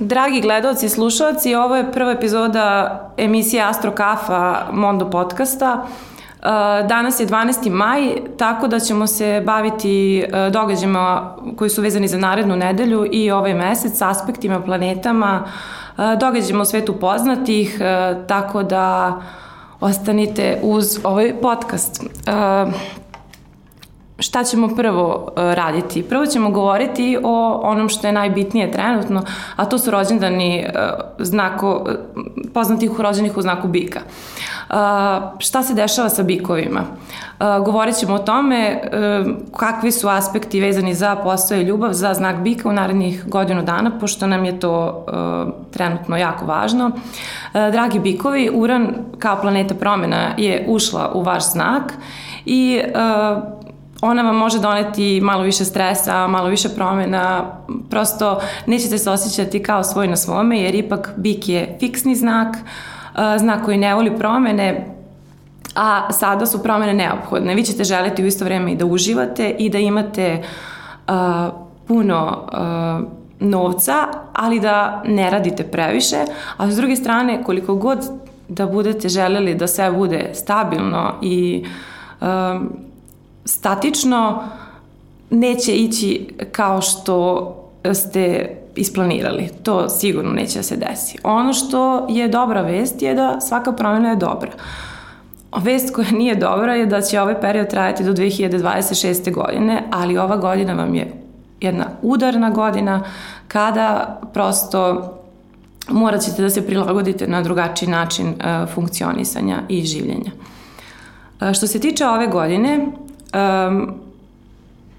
Dragi gledalci i slušalci, ovo je prva epizoda emisije Astro Kafa Mondo podcasta. Uh, danas je 12. maj, tako da ćemo se baviti uh, događajima koji su vezani za narednu nedelju i ovaj mesec, aspektima, planetama, uh, događajima u svetu poznatih, tako da ostanite uz ovaj podcast šta ćemo prvo uh, raditi? Prvo ćemo govoriti o onom što je najbitnije trenutno, a to su rođendani uh, znako, uh, poznatih rođenih u znaku bika. Šta se dešava sa bikovima? Govorit ćemo o tome kakvi su aspekti vezani za posao i ljubav za znak bika u narednih godinu dana, pošto nam je to trenutno jako važno. Dragi bikovi, Uran kao planeta promena je ušla u vaš znak i ona vam može doneti malo više stresa, malo više promjena, prosto nećete se osjećati kao svoj na svome, jer ipak bik je fiksni znak, znak koji ne voli promene, a sada su promene neophodne. Vi ćete želiti u isto vreme i da uživate i da imate uh, puno uh, novca, ali da ne radite previše, a s druge strane koliko god da budete želeli da sve bude stabilno i uh, statično neće ići kao što ste isplanirali. To sigurno neće da se desi. Ono što je dobra vest je da svaka promjena je dobra. Vest koja nije dobra je da će ovaj period trajati do 2026. godine, ali ova godina vam je jedna udarna godina kada prosto morat ćete da se prilagodite na drugačiji način uh, funkcionisanja i življenja. Uh, što se tiče ove godine, um,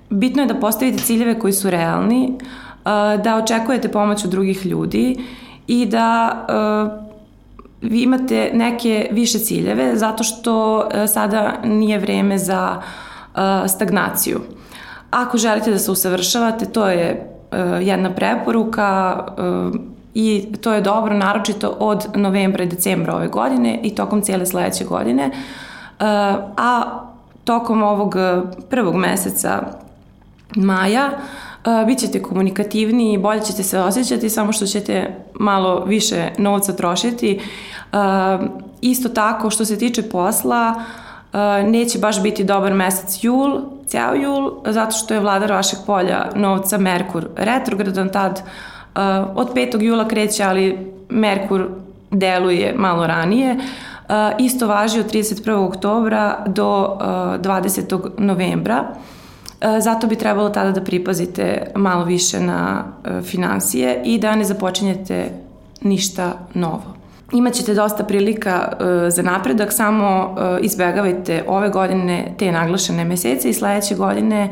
bitno je da postavite ciljeve koji su realni, uh, da očekujete pomoć od drugih ljudi i da uh, vi imate neke više ciljeve zato što uh, sada nije vreme za uh, stagnaciju. Ako želite da se usavršavate, to je uh, jedna preporuka uh, i to je dobro naročito od novembra i decembra ove godine i tokom cijele sledeće godine. Uh, a tokom ovog eh, prvog meseca maja uh, bit ćete komunikativniji, bolje ćete se osjećati, samo što ćete malo više novca trošiti. Uh, isto tako, što se tiče posla, neće baš biti dobar mesec jul, ceo jul, zato što je vladar vašeg polja novca Merkur retrogradan tad od 5. jula kreće, ali Merkur deluje malo ranije. Uh, isto važi od 31. oktobra do 20. novembra. Zato bi trebalo tada da pripazite malo više na financije i da ne započinjete ništa novo. Imaćete dosta prilika za napredak, samo izbegavajte ove godine te naglašene mesece i sledeće godine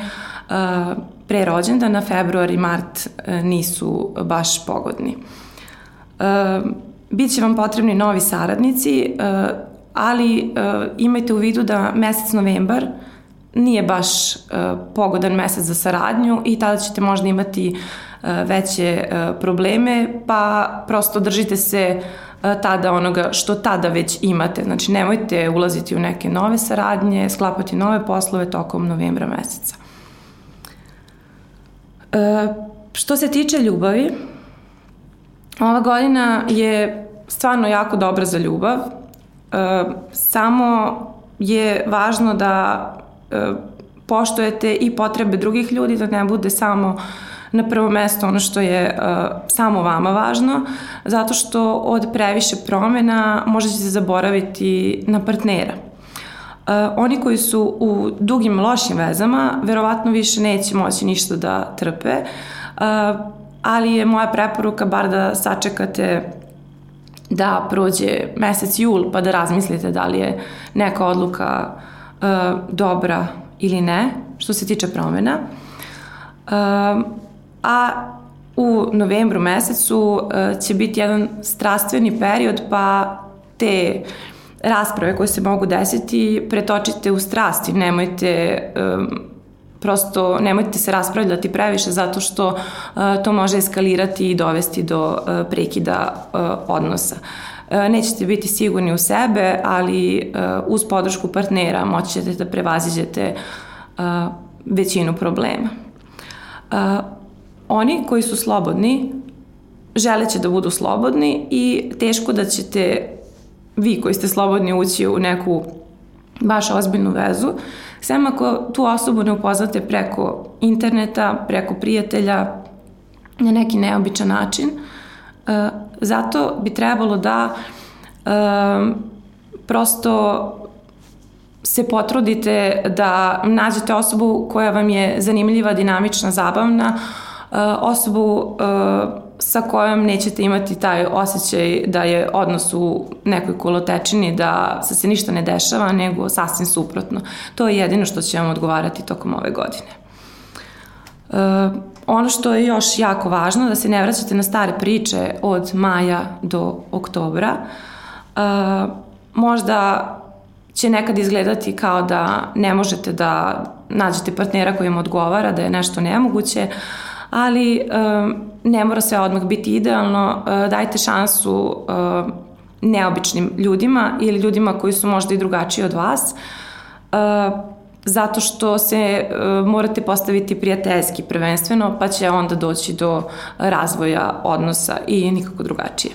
pre rođendana, februar i mart nisu baš pogodni. Biće vam potrebni novi saradnici, eh, ali eh, imajte u vidu da mesec novembar nije baš eh, pogodan mesec za saradnju i tada ćete možda imati veće probleme, pa prosto držite se tada onoga što tada već imate. Znači nemojte ulaziti u neke nove saradnje, sklapati nove poslove tokom novembra meseca. Što se tiče ljubavi, Ova godina je stvarno jako dobra za ljubav. E, samo je važno da e, poštojete i potrebe drugih ljudi, da ne bude samo na prvo mesto ono što je uh, samo vama važno, zato što od previše promena možete se zaboraviti na partnera. Uh, oni koji su u dugim lošim vezama, verovatno više neće moći ništa da trpe. Uh, ali je moja preporuka bar da sačekate da prođe mesec jul pa da razmislite da li je neka odluka uh, dobra ili ne što se tiče promena. Uh, a u novembru mesecu uh, će biti jedan strastveni period pa te rasprave koje se mogu desiti pretočite u strasti, nemojte um, prosto nemojte se raspravljati previše zato što uh, to može eskalirati i dovesti do uh, prekida uh, odnosa. Uh, nećete biti sigurni u sebe, ali uh, uz podršku partnera moći ćete da prevaziđete uh, većinu problema. Uh, oni koji su slobodni želeće da budu slobodni i teško da ćete vi koji ste slobodni ući u neku baš ozbiljnu vezu, sem ako tu osobu ne upoznate preko interneta, preko prijatelja, na neki neobičan način. E, zato bi trebalo da e, prosto se potrudite da nađete osobu koja vam je zanimljiva, dinamična, zabavna, e, osobu sa kojom nećete imati taj osjećaj da je odnos u nekoj kolotečini, da se ništa ne dešava, nego sasvim suprotno. To je jedino što će vam odgovarati tokom ove godine. E, ono što je još jako važno, da se ne vraćate na stare priče od maja do oktobra. E, možda će nekad izgledati kao da ne možete da nađete partnera koji vam odgovara, da je nešto nemoguće, ali um, ne mora sve odmah biti idealno, uh, dajte šansu uh, neobičnim ljudima ili ljudima koji su možda i drugačiji od vas, uh, zato što se morate postaviti prijateljski prvenstveno, pa će onda doći do razvoja odnosa i nikako drugačije.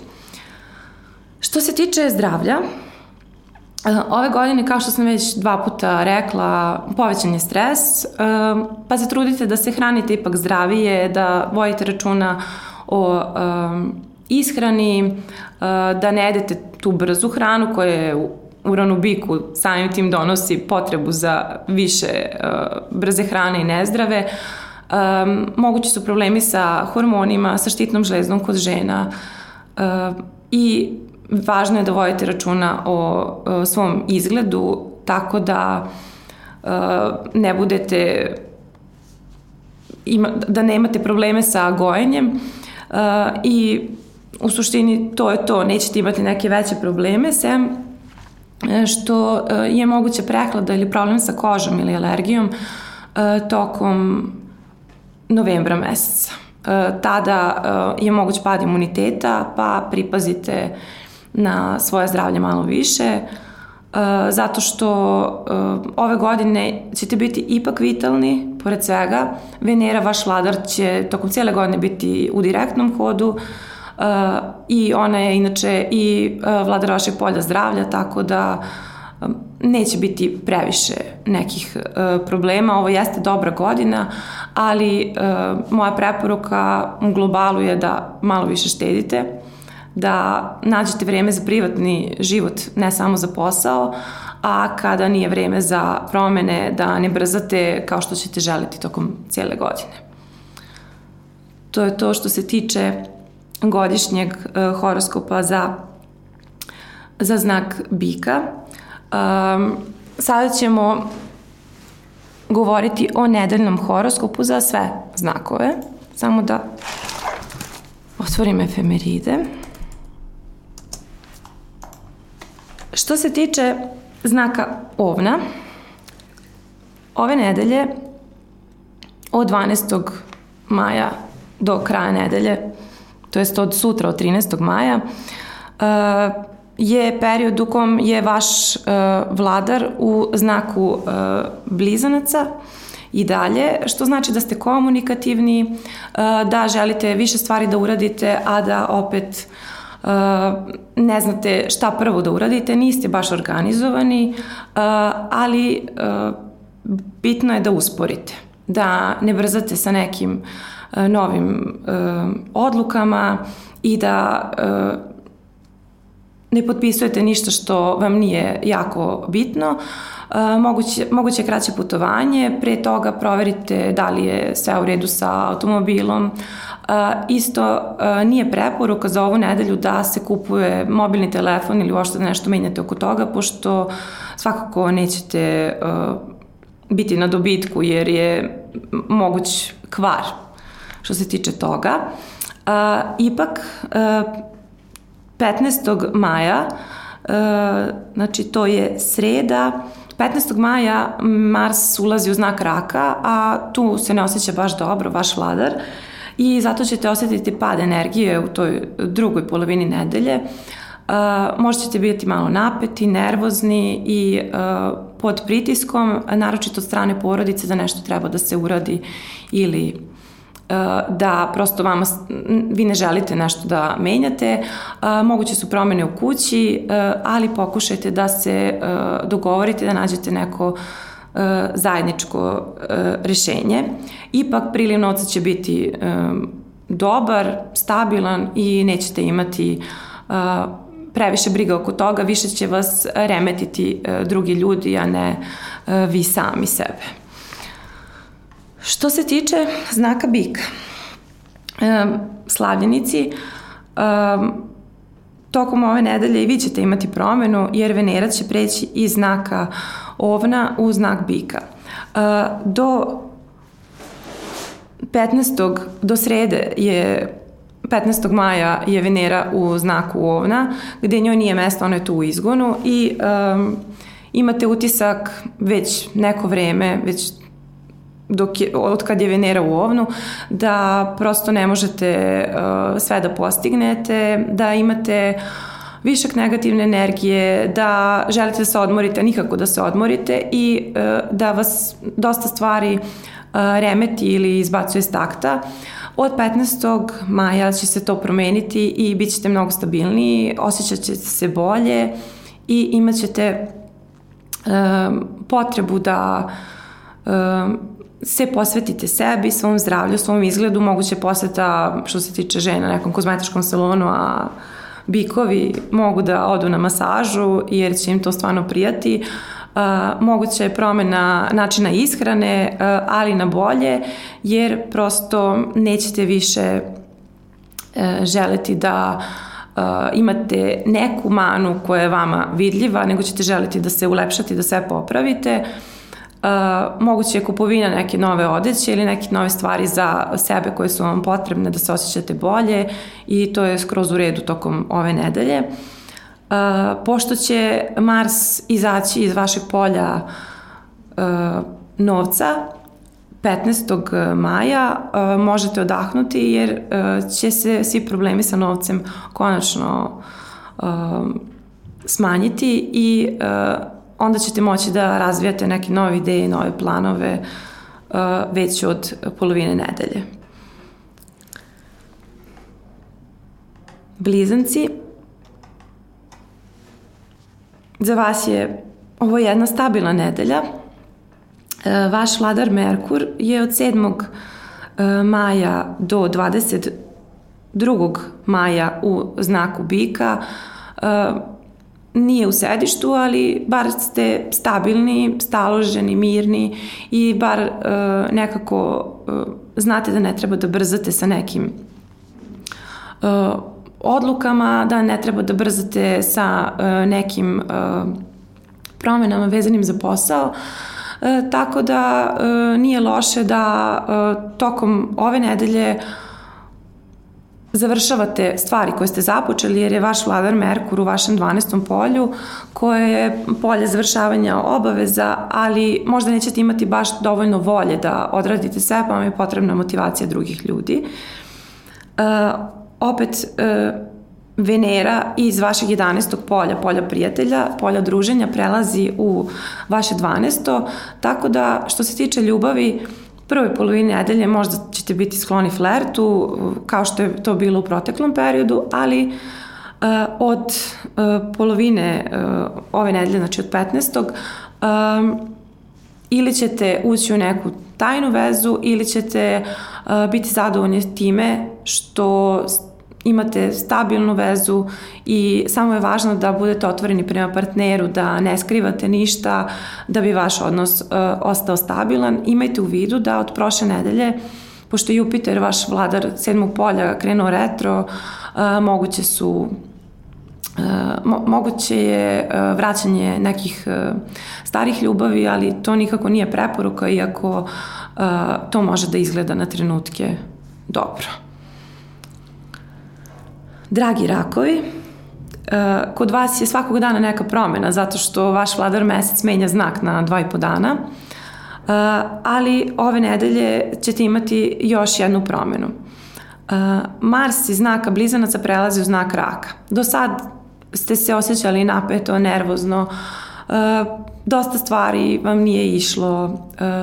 Što se tiče zdravlja, Ove godine, kao što sam već dva puta rekla, povećan je stres, pa se trudite da se hranite ipak zdravije, da vojite računa o ishrani, da ne jedete tu brzu hranu koja je u ranobiku samim tim donosi potrebu za više brze hrane i nezdrave. mogući su problemi sa hormonima, sa štitnom žlezdom kod žena i važno je da vodite računa o, o svom izgledu, tako da uh, ne budete ima, da nemate probleme sa gojenjem uh, i u suštini to je to, nećete imati neke veće probleme, sem e, što uh, je moguće prehlada ili problem sa kožom ili alergijom uh, tokom novembra meseca. Tada je moguć pad imuniteta, pa pripazite na svoje zdravlje malo više, uh, zato što uh, ove godine ćete biti ipak vitalni, pored svega. Venera, vaš vladar, će tokom cijele godine biti u direktnom hodu uh, i ona je inače i vladar vašeg polja zdravlja, tako da neće biti previše nekih uh, problema. Ovo jeste dobra godina, ali uh, moja preporuka u globalu je da malo više štedite da nađete vreme za privatni život, ne samo za posao, a kada nije vreme za promene, da ne brzate kao što ćete želiti tokom cijele godine. To je to što se tiče godišnjeg uh, horoskopa za, za znak bika. Um, sada ćemo govoriti o nedeljnom horoskopu za sve znakove. Samo da otvorim efemeride. Što se tiče znaka ovna, ove nedelje od 12. maja do kraja nedelje, to jest od sutra, od 13. maja, eh, je period u kom je vaš eh, vladar u znaku eh, blizanaca i dalje, što znači da ste komunikativni, da želite više stvari da uradite, a da opet ne znate šta prvo da uradite, niste baš organizovani, ali bitno je da usporite, da ne brzate sa nekim novim odlukama i da ne potpisujete ništa što vam nije jako bitno. Moguće, moguće kraće putovanje, pre toga proverite da li je sve u redu sa automobilom, isto nije preporuka za ovu nedelju da se kupuje mobilni telefon ili uopšte da nešto menjate oko toga, pošto svakako nećete biti na dobitku jer je moguć kvar što se tiče toga. Ipak, 15. maja, znači to je sreda, 15. maja Mars ulazi u znak raka, a tu se ne osjeća baš dobro, vaš vladar, i zato ćete osetiti pad energije u toj drugoj polovini nedelje. Uh, možda ćete biti malo napeti, nervozni i uh, pod pritiskom, naročito od strane porodice da nešto treba da se uradi ili da prosto vama, vi ne želite nešto da menjate, moguće su promene u kući, ali pokušajte da se dogovorite, da nađete neko zajedničko rešenje. Ipak priliv novca će biti dobar, stabilan i nećete imati previše briga oko toga, više će vas remetiti drugi ljudi, a ne vi sami sebe. Što se tiče znaka bika, slavljenici, tokom ove nedelje i vi ćete imati promenu jer Venera će preći iz znaka ovna u znak bika. Do 15. do srede je 15. maja je Venera u znaku ovna, gde njoj nije mesto, ona je tu u izgonu i um, imate utisak već neko vreme, već dok je, od kad je Venera u ovnu, da prosto ne možete uh, sve da postignete, da imate višak negativne energije, da želite da se odmorite, nikako da se odmorite i uh, da vas dosta stvari uh, remeti ili izbacuje s takta. Od 15. maja će se to promeniti i bit ćete mnogo stabilniji, osjećat ćete se bolje i imat ćete um, potrebu da um, se posvetite sebi, svom zdravlju, svom izgledu, moguće posveta što se tiče žena nekom kozmetičkom salonu, a bikovi mogu da odu na masažu jer će im to stvarno prijati. Uh, moguće je promena načina ishrane, uh, ali na bolje, jer prosto nećete više uh, želeti da uh, imate neku manu koja je vama vidljiva, nego ćete želiti da se ulepšate, da sve popravite. Uh, moguće je kupovina neke nove odeće ili neke nove stvari za sebe koje su vam potrebne da se osjećate bolje i to je skroz u redu tokom ove nedelje. Uh, pošto će Mars izaći iz vašeg polja uh, novca, 15. maja uh, možete odahnuti jer uh, će se svi problemi sa novcem konačno uh, smanjiti i uh, onda ćete moći da razvijate neke nove ideje i nove planove uh, već od polovine nedelje. Blizanci, za vas je ovo jedna stabilna nedelja. Uh, vaš vladar Merkur je od 7. Uh, maja do 22. maja u znaku bika nije u sedištu, ali bar ste stabilni, staloženi, mirni i bar uh, nekako uh, znate da ne treba da brzate sa nekim uh, odlukama, da ne treba da brzate sa uh, nekim uh, promenama vezanim za posao. Uh, tako da uh, nije loše da uh, tokom ove nedelje uh, završavate stvari koje ste započeli jer je vaš vladar Merkur u vašem 12. polju koje je polje završavanja obaveza, ali možda nećete imati baš dovoljno volje da odradite sve, pa vam je potrebna motivacija drugih ljudi. Uh, opet, uh, Venera iz vašeg 11. polja, polja prijatelja, polja druženja prelazi u vaše 12. Tako da što se tiče ljubavi, prvoj polovini nedelje možda ćete biti skloni flertu, kao što je to bilo u proteklom periodu, ali uh, od uh, polovine uh, ove nedelje, znači od 15. Um, ili ćete ući u neku tajnu vezu ili ćete biti zadovoljni time što imate stabilnu vezu i samo je važno da budete otvoreni prema partneru, da ne skrivate ništa, da bi vaš odnos uh, ostao stabilan. Imajte u vidu da od prošle nedelje, pošto je Jupiter, vaš vladar sedmog polja, krenuo retro, uh, moguće su Uh, mo moguće je uh, vraćanje nekih uh, starih ljubavi, ali to nikako nije preporuka, iako to može da izgleda na trenutke dobro. Dragi rakovi, e, kod vas je svakog dana neka promena zato što vaš vladar mesec menja znak na dva i po dana, e, ali ove nedelje ćete imati još jednu promenu. E, Mars iz znaka blizanaca prelazi u znak raka. Do sad ste se osjećali napeto, nervozno, dosta stvari vam nije išlo.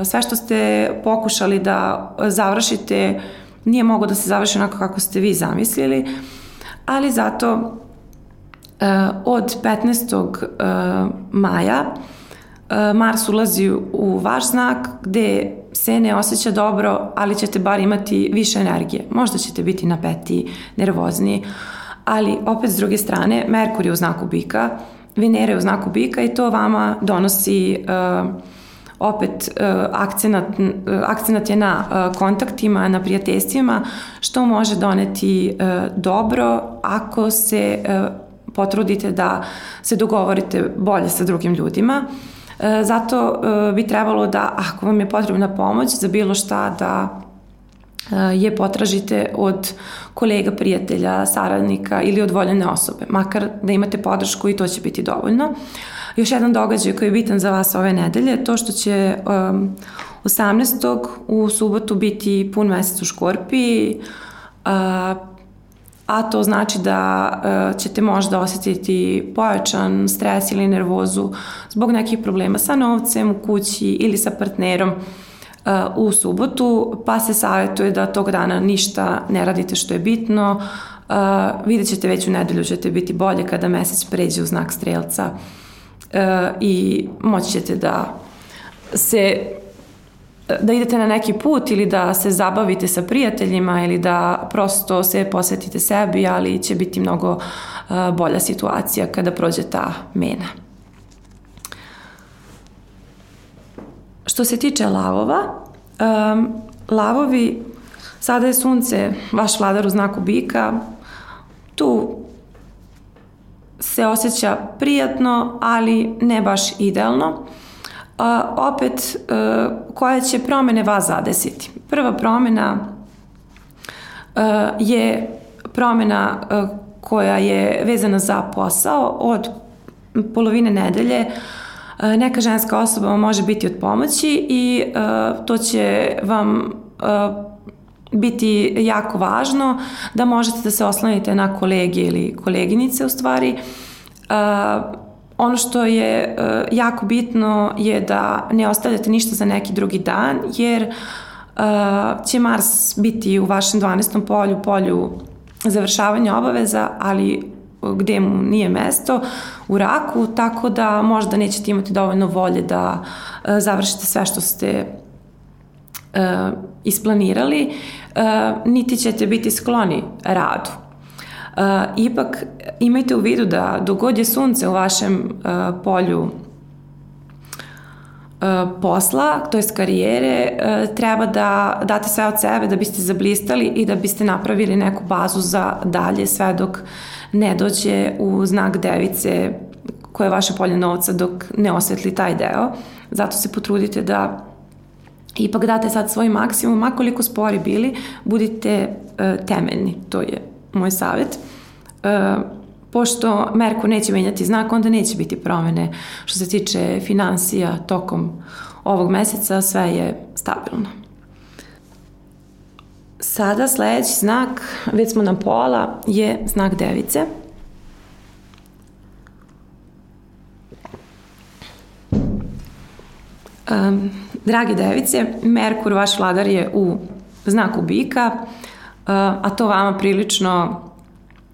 Sve što ste pokušali da završite nije mogo da se završi onako kako ste vi zamislili, ali zato uh, od 15. Uh, maja uh, Mars ulazi u vaš znak gde se ne osjeća dobro, ali ćete bar imati više energije. Možda ćete biti napeti, nervozni, ali opet s druge strane Merkur je u znaku bika, Venera je u znaku bika i to vama donosi uh, opet uh, akcenat, uh, akcenat je na uh, kontaktima, na prijateljstvima, što može doneti uh, dobro ako se uh, potrudite da se dogovorite bolje sa drugim ljudima. Uh, zato uh, bi trebalo da, ako vam je potrebna pomoć za bilo šta, da je potražite od kolega, prijatelja, saradnika ili od voljene osobe, makar da imate podršku i to će biti dovoljno. Još jedan događaj koji je bitan za vas ove nedelje je to što će um, 18. u subotu biti pun mesec u Škorpiji, uh, a to znači da uh, ćete možda osetiti pojačan stres ili nervozu zbog nekih problema sa novcem u kući ili sa partnerom uh, u subotu, pa se savjetuje da tog dana ništa ne radite što je bitno. Uh, vidjet ćete već u nedelju ćete biti bolje kada mesec pređe u znak strelca uh, i moći ćete da se da idete na neki put ili da se zabavite sa prijateljima ili da prosto se posvetite sebi, ali će biti mnogo uh, bolja situacija kada prođe ta mena. Što se tiče lavova, um, lavovi, sada je sunce, vaš vladar u znaku bika, tu se osjeća prijatno, ali ne baš idealno. Uh, opet, uh, koje će promene vas zadesiti? Prva promena uh, je promena uh, koja je vezana za posao od polovine nedelje E, neka ženska osoba vam može biti od pomoći i to će vam biti jako važno da možete da se oslonite na kolege ili koleginice u stvari. Uh, ono što je uh, jako bitno je da ne ostavljate ništa za neki drugi dan jer uh, će Mars biti u vašem 12. polju, polju završavanja obaveza, ali gde mu nije mesto u raku, tako da možda nećete imati dovoljno volje da završite sve što ste isplanirali, niti ćete biti skloni radu. E, ipak imajte u vidu da dogod je sunce u vašem e, polju e, posla, to jest karijere, treba da date sve od sebe da biste zablistali i da biste napravili neku bazu za dalje sve dok ne dođe u znak device koje je vaše polje novca dok ne osvetli taj deo. Zato se potrudite da ipak date sad svoj maksimum, makoliko spori bili, budite temeljni, to je moj savjet. Uh, pošto Merkur neće menjati znak, onda neće biti promene što se tiče financija tokom ovog meseca, sve je stabilno. Sada sledeći znak, već smo na pola, je znak device. Um, dragi device, Merkur, vaš vladar je u znaku bika, a to vama prilično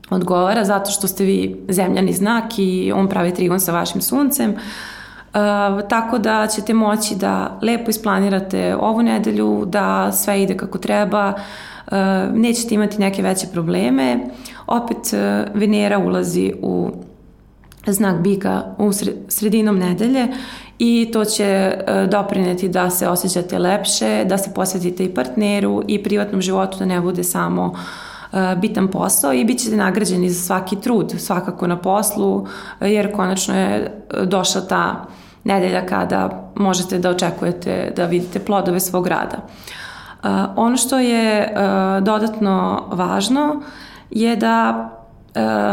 odgovara zato što ste vi zemljani znak i on pravi trigon sa vašim suncem. Uh, tako da ćete moći da lepo isplanirate ovu nedelju, da sve ide kako treba, uh, nećete imati neke veće probleme. Opet Venera ulazi u znak bika u sredinom nedelje i to će uh, doprineti da se osjećate lepše, da se posvetite i partneru i privatnom životu, da ne bude samo bitan posao i bit ćete nagrađeni za svaki trud, svakako na poslu, jer konačno je došla ta nedelja kada možete da očekujete da vidite plodove svog rada. Ono što je dodatno važno je da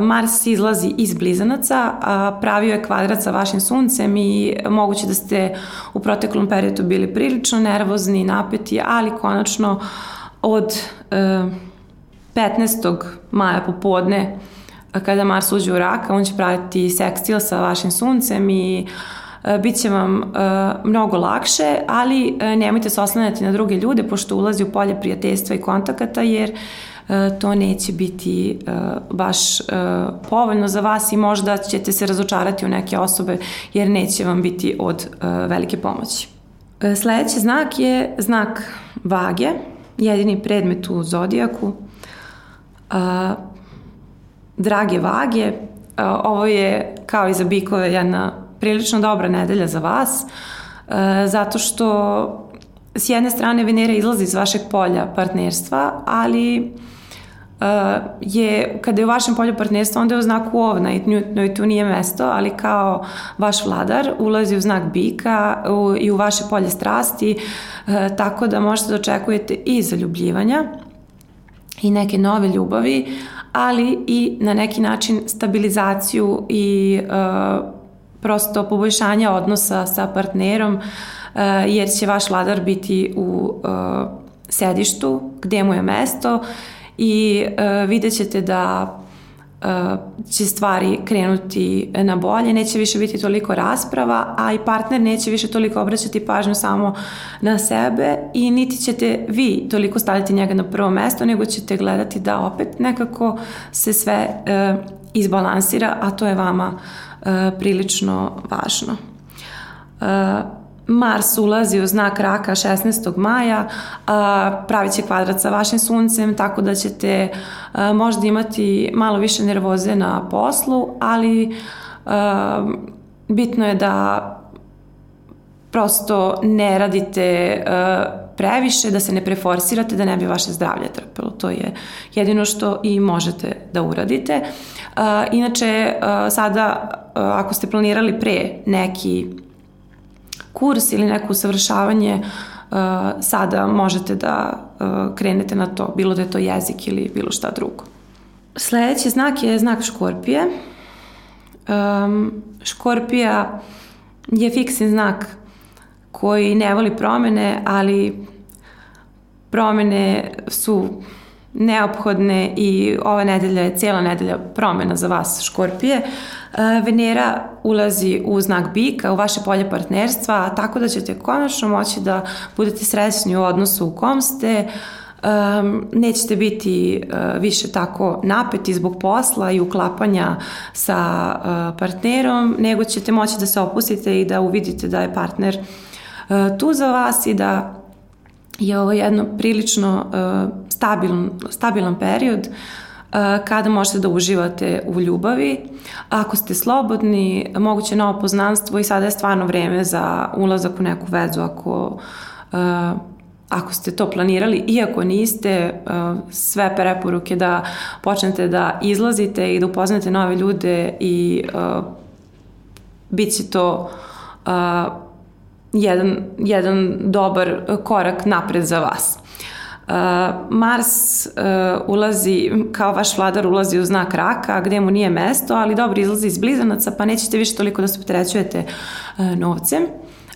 Mars izlazi iz blizanaca, a pravio je kvadrat sa vašim suncem i moguće da ste u proteklom periodu bili prilično nervozni, napeti, ali konačno od 15. maja popodne kada Mars uđe u raka, on će praviti sekstil sa vašim suncem i bit će vam mnogo lakše, ali nemojte se oslanjati na druge ljude pošto ulazi u polje prijateljstva i kontakata jer to neće biti baš povoljno za vas i možda ćete se razočarati u neke osobe jer neće vam biti od velike pomoći. Sledeći znak je znak vage, jedini predmet u zodijaku. Drage vage, ovo je kao i za bikove jedna prilično dobra nedelja za vas, zato što s jedne strane Venera izlazi iz vašeg polja partnerstva, ali je, kada je u vašem polju partnerstva, onda je u znaku ovna i, no, i tu nije mesto, ali kao vaš vladar ulazi u znak bika u, i u vaše polje strasti, tako da možete da očekujete i zaljubljivanja i neke nove ljubavi, ali i na neki način stabilizaciju i uh, prosto poboljšanja odnosa sa partnerom, uh, jer će vaš vladar biti u sedištu gde mu je mesto i uh, vidjet ćete da će stvari krenuti na bolje, neće više biti toliko rasprava, a i partner neće više toliko obraćati pažnju samo na sebe i niti ćete vi toliko staviti njega na prvo mesto, nego ćete gledati da opet nekako se sve e, izbalansira, a to je vama e, prilično važno. Mars ulazi u znak raka 16. maja, pravit će kvadrat sa vašim suncem, tako da ćete možda imati malo više nervoze na poslu, ali bitno je da prosto ne radite previše, da se ne preforsirate, da ne bi vaše zdravlje trpelo. To je jedino što i možete da uradite. Inače, sada, ako ste planirali pre neki kurs ili neko usavršavanje, uh, sada možete da uh, krenete na to, bilo da je to jezik ili bilo šta drugo. Sledeći znak je znak škorpije. Um, škorpija je fiksni znak koji ne voli promene, ali promene su neophodne i ova nedelja je cijela nedelja promena za vas škorpije. E, Venera ulazi u znak bika, u vaše polje partnerstva, tako da ćete konačno moći da budete srećni u odnosu u kom ste, um, nećete biti uh, više tako napeti zbog posla i uklapanja sa uh, partnerom, nego ćete moći da se opustite i da uvidite da je partner uh, tu za vas i da je ovo jedno prilično uh, stabilan, stabilan period uh, kada možete da uživate u ljubavi. Ako ste slobodni, moguće novo poznanstvo i sada je stvarno vreme za ulazak u neku vezu ako uh, ako ste to planirali, iako niste, uh, sve preporuke da počnete da izlazite i da upoznate nove ljude i uh, bit će to uh, jedan, jedan dobar korak napred za vas. Uh, Mars uh, ulazi, kao vaš vladar ulazi u znak raka, gde mu nije mesto, ali dobro izlazi iz blizanaca, pa nećete više toliko da se potrećujete uh, novcem,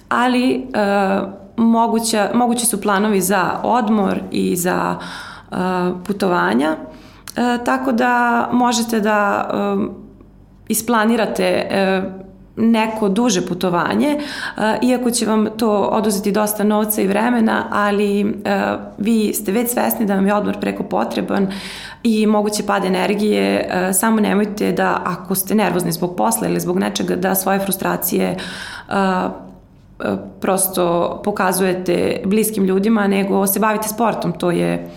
ali uh, moguća, mogući su planovi za odmor i za uh, putovanja, uh, tako da možete da uh, isplanirate uh, neko duže putovanje, iako će vam to oduzeti dosta novca i vremena, ali vi ste već svesni da vam je odmor preko potreban i moguće pad energije, samo nemojte da ako ste nervozni zbog posla ili zbog nečega da svoje frustracije prosto pokazujete bliskim ljudima, nego se bavite sportom, to je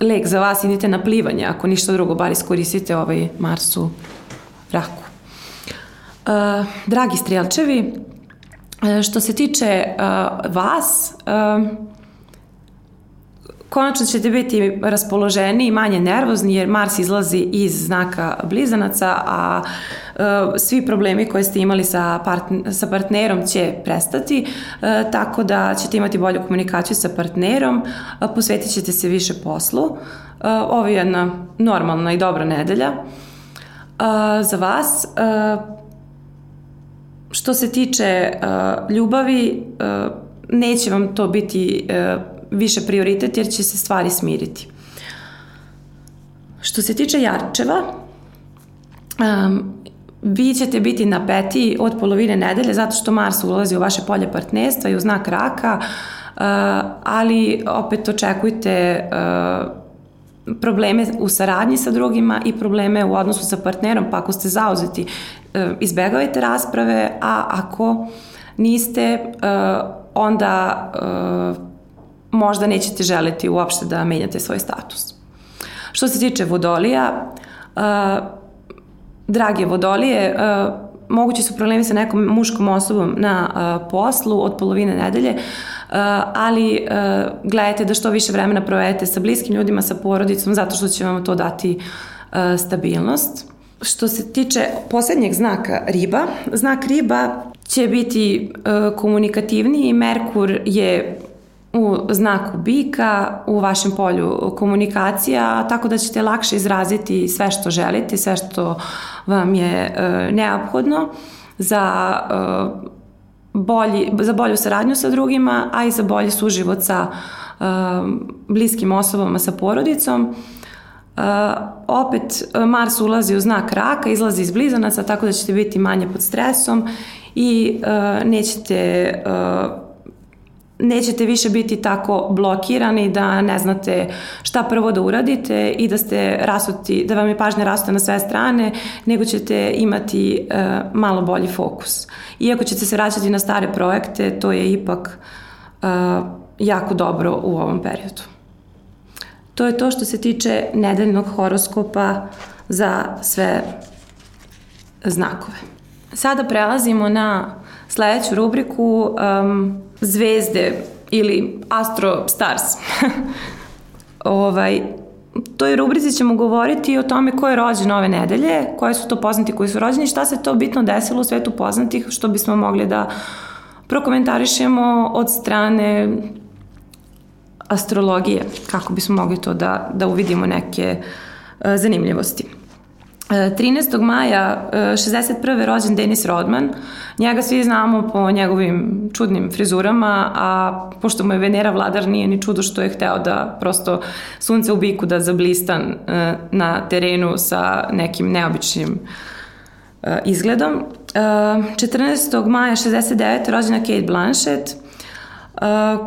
lek za vas, idite na plivanje, ako ništa drugo, bar iskoristite ovaj Marsu raku. Uh, dragi strijelčevi, uh, što se tiče uh, vas, konačno ćete biti raspoloženi i manje nervozni jer Mars izlazi iz znaka blizanaca, a svi problemi koje ste imali sa, partn sa partnerom će prestati, tako da ćete imati bolju komunikaciju sa partnerom, posvetit ćete se više poslu. Ovo je jedna normalna i dobra nedelja. Za vas Što se tiče uh, ljubavi, uh, neće vam to biti uh, više prioritet jer će se stvari smiriti. Što se tiče jarčeva, um, vi ćete biti na peti od polovine nedelje zato što Mars ulazi u vaše polje partnerstva i u znak raka, ali opet očekujte probleme u saradnji sa drugima i probleme u odnosu sa partnerom, pa ako ste zauzeti, izbegavajte rasprave, a ako niste, onda možda nećete želiti uopšte da menjate svoj status. Što se tiče vodolija, drage vodolije, mogući su problemi sa nekom muškom osobom na uh, poslu od polovine nedelje, uh, ali uh, gledajte da što više vremena provedete sa bliskim ljudima, sa porodicom, zato što će vam to dati uh, stabilnost. Što se tiče poslednjeg znaka riba, znak riba će biti uh, komunikativniji, Merkur je u znaku bika, u vašem polju komunikacija, tako da ćete lakše izraziti sve što želite, sve što vam je e, neophodno za e, bolji, za bolju saradnju sa drugima, a i za bolji suživot sa e, bliskim osobama, sa porodicom. Uh, opet Mars ulazi u znak raka, izlazi iz blizanaca, tako da ćete biti manje pod stresom i uh, nećete uh, nećete više biti tako blokirani da ne znate šta prvo da uradite i da ste rasuti, da vam je pažnja rasuta na sve strane, nego ćete imati e, malo bolji fokus. Iako ćete se vraćati na stare projekte, to je ipak e, jako dobro u ovom periodu. To je to što se tiče nedeljnog horoskopa za sve znakove. Sada prelazimo na sledeću rubriku um, zvezde ili Astro Stars. ovaj, toj rubrici ćemo govoriti o tome ko je rođen ove nedelje, koje su to poznati koji su rođeni, šta se to bitno desilo u svetu poznatih, što bismo mogli da prokomentarišemo od strane astrologije, kako bismo mogli to da, da uvidimo neke uh, zanimljivosti. 13. maja 61. rođen Denis Rodman. Njega svi znamo po njegovim čudnim frizurama, a pošto mu je Venera vladar, nije ni čudo što je hteo da prosto sunce u biku da zablistan e, na terenu sa nekim neobičnim e, izgledom. 14. E, maja 69. rođena Kate Blanchett,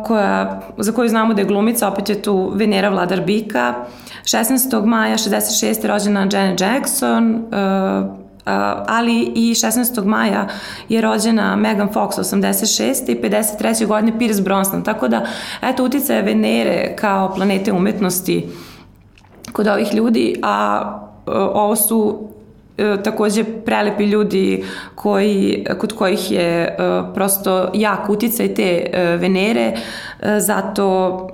koja, za koju znamo da je glumica, opet je tu Venera vladar bika. 16. maja 66. rođena Janet Jackson, Uh, ali i 16. maja je rođena Megan Fox 86. i 53. godine Pierce Brosnan. Tako da, eto, uticaje Venere kao planete umetnosti kod ovih ljudi, a uh, ovo su takođe prelepi ljudi koji, kod kojih je uh, prosto jak uticaj te uh, Venere, zato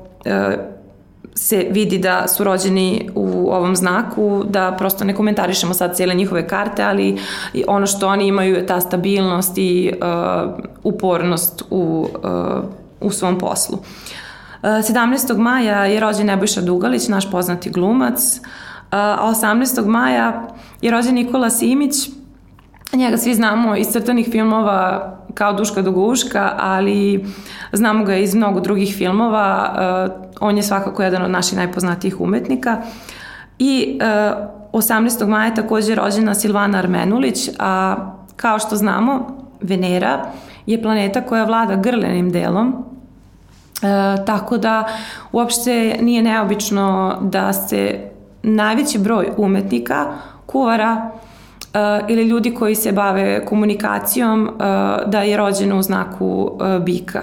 se vidi da su rođeni u ovom znaku, da prosto ne komentarišemo sad cijele njihove karte, ali ono što oni imaju je ta stabilnost i uh, upornost u, uh, u svom poslu. Uh, 17. maja je rođen Nebojša Dugalić, naš poznati glumac, uh, a 18. maja je rođen Nikola Simić, Njega svi znamo iz crtanih filmova kao Duška do Guška, ali znamo ga iz mnogo drugih filmova. On je svakako jedan od naših najpoznatijih umetnika. I uh, 18. maja takođe rođena Silvana Armenulić, a kao što znamo, Venera je planeta koja vlada grlenim delom, E, tako da uopšte nije neobično da se najveći broj umetnika, kuvara, uh, ili ljudi koji se bave komunikacijom uh, da je rođen u znaku uh, bika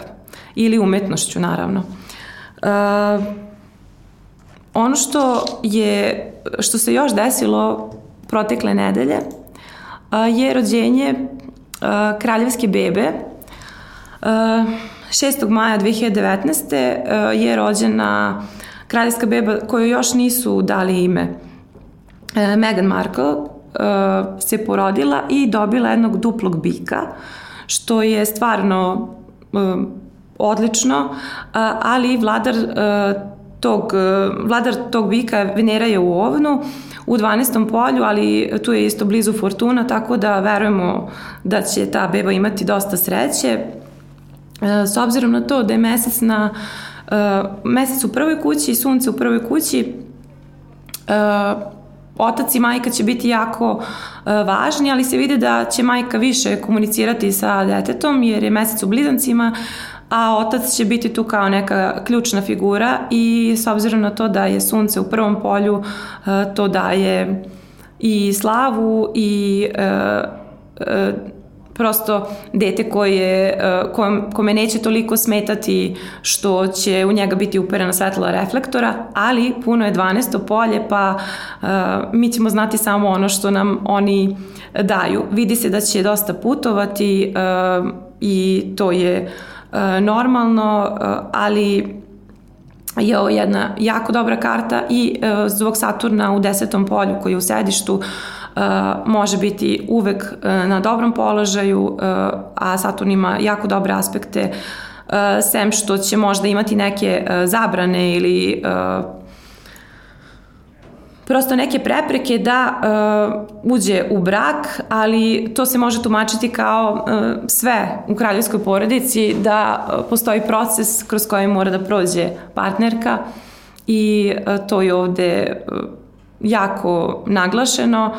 ili umetnošću naravno. Uh, ono što je što se još desilo protekle nedelje uh, je rođenje uh, kraljevske bebe uh, 6. maja 2019. Uh, je rođena kraljevska beba koju još nisu dali ime Meghan Markle uh, se porodila i dobila jednog duplog bika, što je stvarno uh, odlično, ali vladar tog, vladar tog bika Venera je u ovnu, u 12. polju, ali tu je isto blizu Fortuna, tako da verujemo da će ta beba imati dosta sreće. S obzirom na to da je mesec na uh, mesec u prvoj kući sunce u prvoj kući, uh, otac i majka će biti jako uh, važni, ali se vidi da će majka više komunicirati sa detetom jer je mesec u blizancima, a otac će biti tu kao neka ključna figura i s obzirom na to da je sunce u prvom polju, uh, to daje i slavu i uh, uh, prosto dete koje, e, kome neće toliko smetati što će u njega biti uperena svetla reflektora, ali puno je 12. polje pa uh, mi ćemo znati samo ono što nam oni daju. Vidi se da će dosta putovati uh, i to je normalno, ali je ovo jedna jako dobra karta i zbog Saturna u desetom polju koji je u sedištu može biti uvek uh, na dobrom položaju, uh, a Saturn ima jako dobre aspekte, sem što će možda imati neke zabrane ili prosto neke prepreke da uđe u brak, ali to se može tumačiti kao sve u kraljevskoj porodici, da postoji proces kroz koji mora da prođe partnerka i to je ovde jako naglašeno.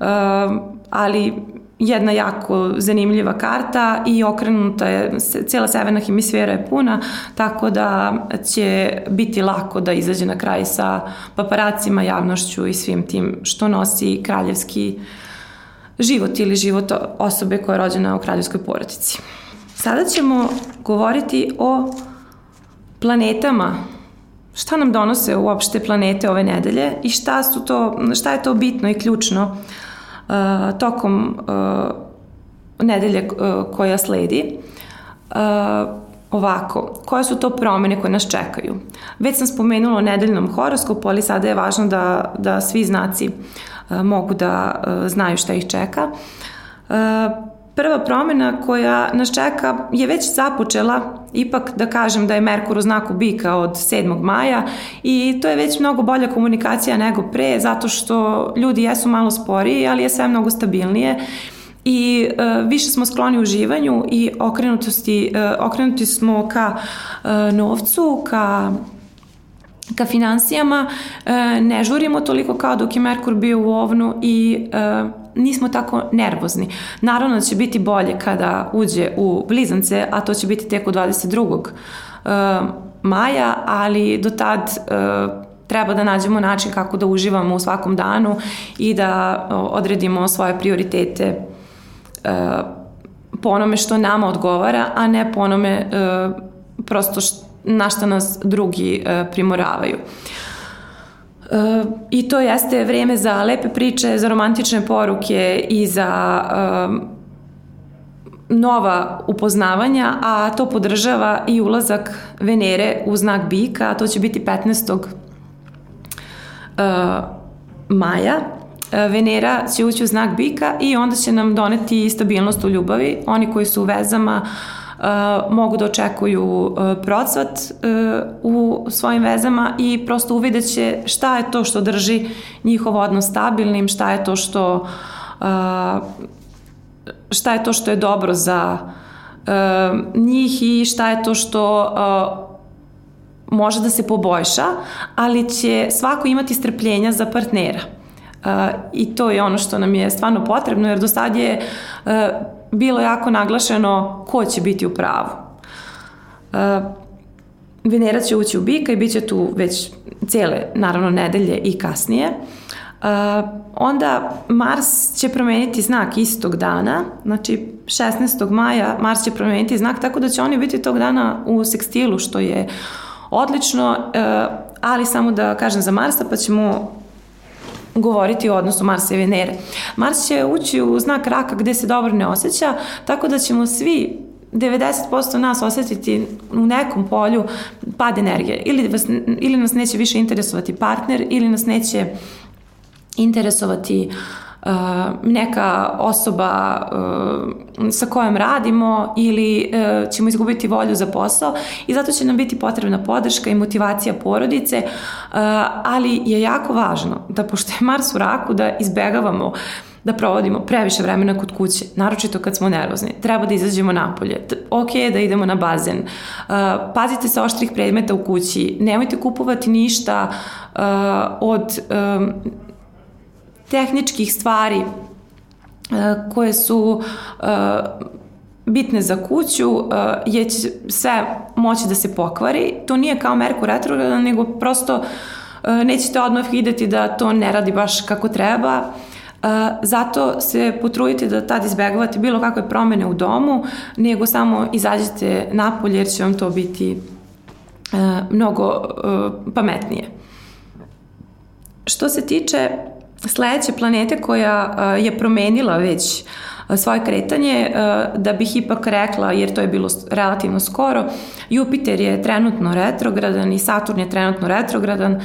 Ehm, ali jedna jako zanimljiva karta i okrenuta je, cijela severna hemisfera je puna, tako da će biti lako da izađe na kraj sa paparacima, javnošću i svim tim što nosi kraljevski život ili život osobe koja je rođena u kraljevskoj porodici. Sada ćemo govoriti o planetama šta nam donose uopšte planete ove nedelje i šta, su to, šta je to bitno i ključno uh, tokom uh, nedelje uh, koja sledi. Uh, ovako, koje su to promene koje nas čekaju? Već sam spomenula o nedeljnom horoskopu, ali sada je važno da, da svi znaci uh, mogu da uh, znaju šta ih čeka. Uh, prva promena koja nas čeka je već započela, ipak da kažem da je Merkur u znaku bika od 7. maja i to je već mnogo bolja komunikacija nego pre, zato što ljudi jesu malo sporiji, ali je sve mnogo stabilnije i uh, više smo skloni uživanju i okrenutosti, uh, okrenuti smo ka uh, novcu, ka ka financijama, uh, ne žurimo toliko kao dok je Merkur bio u ovnu i uh, nismo tako nervozni. Naravno da će biti bolje kada uđe u blizance, a to će biti tek u 22. Uh, maja, ali do tad uh, treba da nađemo način kako da uživamo u svakom danu i da odredimo svoje prioritete uh, po onome što nama odgovara, a ne po onome prosto na što nas drugi primoravaju. Uh, I to jeste vreme za lepe priče, za romantične poruke i za um, nova upoznavanja, a to podržava i ulazak Venere u znak bika, a to će biti 15. Uh, maja. Venera će ući u znak bika i onda će nam doneti stabilnost u ljubavi. Oni koji su u vezama uh, mogu da očekuju uh, procvat uh, u svojim vezama i prosto uvidjet će šta je to što drži njihov odnos stabilnim, šta je to što šta je to što je dobro za njih i šta je to što može da se poboljša, ali će svako imati strpljenja za partnera. I to je ono što nam je stvarno potrebno, jer do sad je uh, bilo jako naglašeno ko će biti u pravu. Uh, Venera će ući u bika i bit će tu već cijele, naravno, nedelje i kasnije. Uh, onda Mars će promeniti znak istog dana, znači 16. maja Mars će promeniti znak, tako da će oni biti tog dana u sekstilu, što je odlično, ali samo da kažem za Marsa, pa ćemo govoriti o odnosu Marsa i Venere. Mars će ući u znak raka gde se dobro ne osjeća, tako da ćemo svi 90% nas osetiti u nekom polju pad energije. Ili, vas, ili nas neće više interesovati partner, ili nas neće interesovati uh, neka osoba uh, sa kojom radimo ili uh, ćemo izgubiti volju za posao i zato će nam biti potrebna podrška i motivacija porodice, ali je jako važno da pošto je Mars u raku da izbegavamo da provodimo previše vremena kod kuće, naročito kad smo nervozni. Treba da izađemo napolje. Ok je da idemo na bazen. Uh, pazite se oštrih predmeta u kući. Nemojte kupovati ništa uh, od um, tehničkih stvari koje su bitne za kuću je će sve moći da se pokvari. To nije kao Merkur retrogradan, nego prosto nećete odmah videti da to ne radi baš kako treba. Zato se potrudite da tad izbegavate bilo kakve promene u domu, nego samo izađete napolje jer će vam to biti mnogo pametnije. Što se tiče sledeće planete koja je promenila već svoje kretanje, da bih ipak rekla, jer to je bilo relativno skoro, Jupiter je trenutno retrogradan i Saturn je trenutno retrogradan,